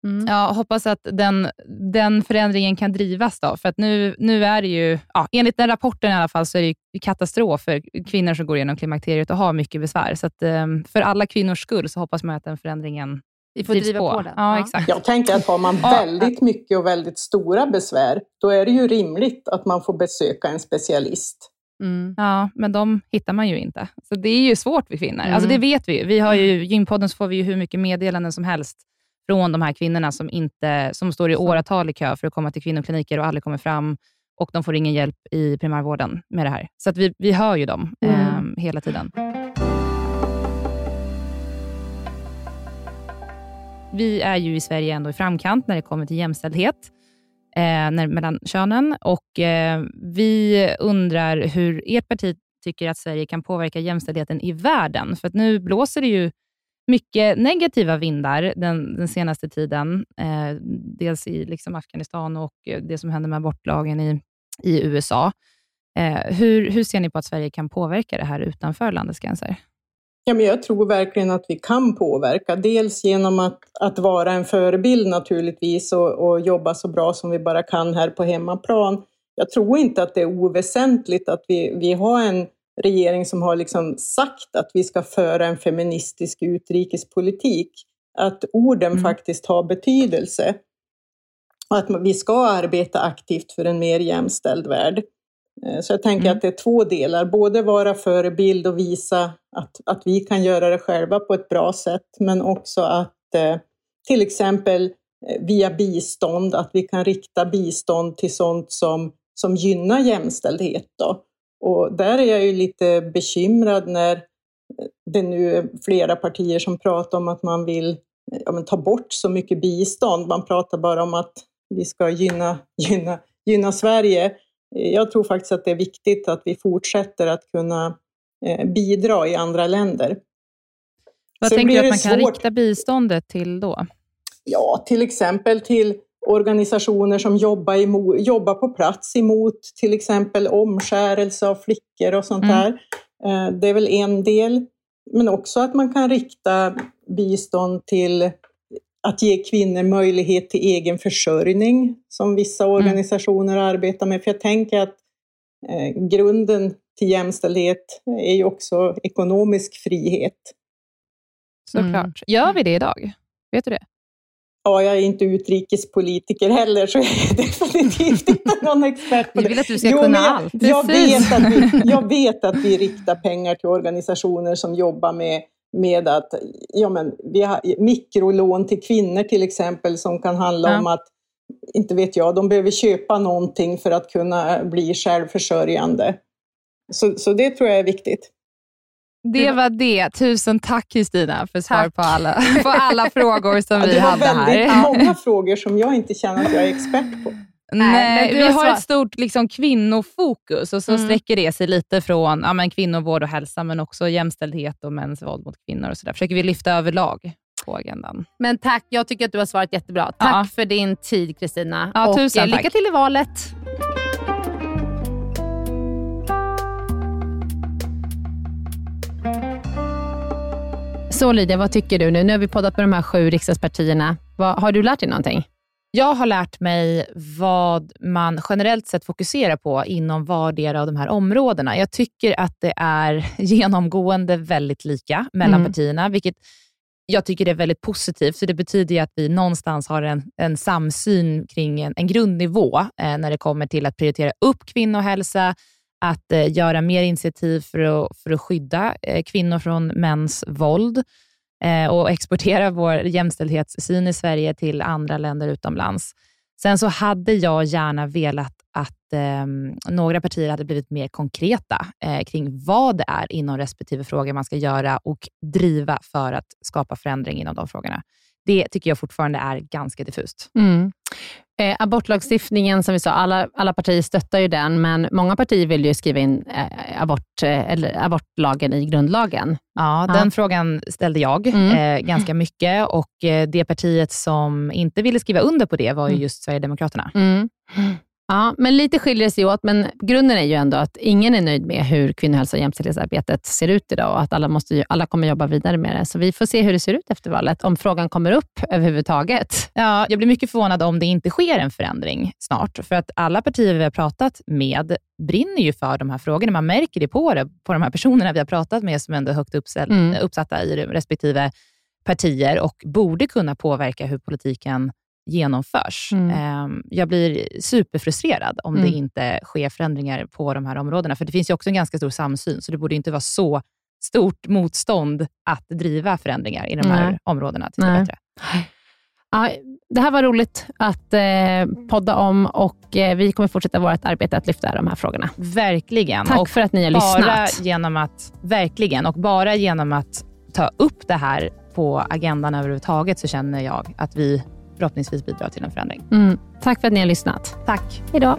Mm. Ja, hoppas att den, den förändringen kan drivas. Då, för att nu, nu är det ju, ja, enligt den rapporten i alla fall, så är det katastrof för kvinnor som går igenom klimakteriet och har mycket besvär. Så att, um, för alla kvinnors skull så hoppas man att den förändringen vi får driva på, på den. Ja, exakt. Jag tänker att har man väldigt mycket och väldigt stora besvär, då är det ju rimligt att man får besöka en specialist. Mm. Ja, men de hittar man ju inte. Så det är ju svårt för kvinnor. Mm. Alltså det vet vi ju. Vi har ju, I Gympodden så får vi ju hur mycket meddelanden som helst från de här kvinnorna som, inte, som står i åratal i kö för att komma till kvinnokliniker och aldrig kommer fram och de får ingen hjälp i primärvården med det här. Så att vi, vi hör ju dem mm. eh, hela tiden. Vi är ju i Sverige ändå i framkant när det kommer till jämställdhet eh, när, mellan könen och eh, vi undrar hur ert parti tycker att Sverige kan påverka jämställdheten i världen. För att nu blåser det ju mycket negativa vindar den, den senaste tiden. Eh, dels i liksom Afghanistan och eh, det som händer med abortlagen i, i USA. Eh, hur, hur ser ni på att Sverige kan påverka det här utanför landets gränser? Ja, men jag tror verkligen att vi kan påverka. Dels genom att, att vara en förebild naturligtvis och, och jobba så bra som vi bara kan här på hemmaplan. Jag tror inte att det är oväsentligt att vi, vi har en regering som har liksom sagt att vi ska föra en feministisk utrikespolitik. Att orden mm. faktiskt har betydelse. Och att vi ska arbeta aktivt för en mer jämställd värld. Eh, så jag tänker mm. att det är två delar, både vara förebild och visa att, att vi kan göra det själva på ett bra sätt, men också att eh, till exempel eh, via bistånd, att vi kan rikta bistånd till sånt som, som gynnar jämställdhet. Då. Och där är jag ju lite bekymrad när det nu är flera partier som pratar om att man vill ja, ta bort så mycket bistånd. Man pratar bara om att vi ska gynna, [LAUGHS] gynna, gynna Sverige. Jag tror faktiskt att det är viktigt att vi fortsätter att kunna eh, bidra i andra länder. Vad Sen tänker du att man kan svårt. rikta biståndet till då? Ja, till exempel till organisationer som jobbar, emot, jobbar på plats emot till exempel omskärelse av flickor och sånt mm. där. Eh, det är väl en del. Men också att man kan rikta bistånd till att ge kvinnor möjlighet till egen försörjning, som vissa mm. organisationer mm. arbetar med. För jag tänker att eh, grunden till jämställdhet är ju också ekonomisk frihet. Såklart. Mm. Gör vi det idag? Vet du det? Ja, jag är inte utrikespolitiker heller, så jag är [LAUGHS] definitivt inte någon expert på det. Du vill att du ska jo, kunna jag, allt. Jag vet, att vi, [LAUGHS] jag vet att vi riktar pengar till organisationer som jobbar med, med att, ja men, vi har mikrolån till kvinnor till exempel, som kan handla ja. om att, inte vet jag, de behöver köpa någonting för att kunna bli självförsörjande. Så, så det tror jag är viktigt. Det var det. Tusen tack Kristina för svar på alla, [LAUGHS] på alla frågor som [LAUGHS] vi hade här. Det var väldigt många [LAUGHS] frågor som jag inte känner att jag är expert på. Nej, du vi har ett stort liksom, kvinnofokus och så Mm. sträcker det sig lite från ja, men kvinnovård och hälsa, men också jämställdhet och mäns våld mot kvinnor. och så där. försöker vi lyfta överlag på agendan. Men tack, jag tycker att du har svarat jättebra. Tack Ja. för din tid Kristina. Ja, och tusen eh, lycka tack. till i valet. Så Lydia, vad tycker du nu? Nu har vi poddat med de här sju riksdagspartierna. Vad, har du lärt dig någonting? Jag har lärt mig vad man generellt sett fokuserar på inom vardera av de här områdena. Jag tycker att det är [LAUGHS] genomgående väldigt lika mellan Mm. partierna, vilket jag tycker är väldigt positivt, för det betyder att vi någonstans har en, en samsyn kring en, en grundnivå eh, när det kommer till att prioritera upp kvinnohälsa, att eh, göra mer initiativ för att, för att skydda eh, kvinnor från mäns våld eh, och exportera vår jämställdhetssyn i Sverige till andra länder utomlands. Sen så hade jag gärna velat att eh, några partier hade blivit mer konkreta eh, kring vad det är inom respektive fråga man ska göra och driva för att skapa förändring inom de frågorna. Det tycker jag fortfarande är ganska diffust. Mm. Eh, abortlagstiftningen, som vi sa, alla, alla partier stöttar ju den, men många partier vill ju skriva in eh, abort, eh, eller abortlagen i grundlagen. Ja, Ja. den frågan ställde jag Mm. eh, ganska mycket och eh, det partiet som inte ville skriva under på det var ju Mm. just Sverigedemokraterna. Mm. Ja, men lite skiljer det sig åt, men grunden är ju ändå att ingen är nöjd med hur kvinnohälsa och jämställdhetsarbetet ser ut idag och att alla, måste, alla kommer jobba vidare med det. Så vi får se hur det ser ut efter valet, om frågan kommer upp överhuvudtaget. Ja, jag blir mycket förvånad om det inte sker en förändring snart, för att alla partier vi har pratat med brinner ju för de här frågorna. Man märker det på, det, på de här personerna vi har pratat med, som ändå är högt uppsäll, Mm. uppsatta i respektive partier och borde kunna påverka hur politiken genomförs. Mm. Ehm, Jag blir superfrustrerad om det Mm. inte sker förändringar på de här områdena, för det finns ju också en ganska stor samsyn, så det borde inte vara så stort motstånd att driva förändringar i de här Nej. områdena till det bättre. Ja, det här var roligt att eh, podda om och eh, vi kommer fortsätta vårt arbete att lyfta de här frågorna. Verkligen. Tack och för att ni har bara lyssnat. genom att, verkligen, och bara genom att ta upp det här på agendan överhuvudtaget så känner jag att vi förhoppningsvis bidrar till en förändring. Mm. Tack för att ni har lyssnat. Tack. Hej då.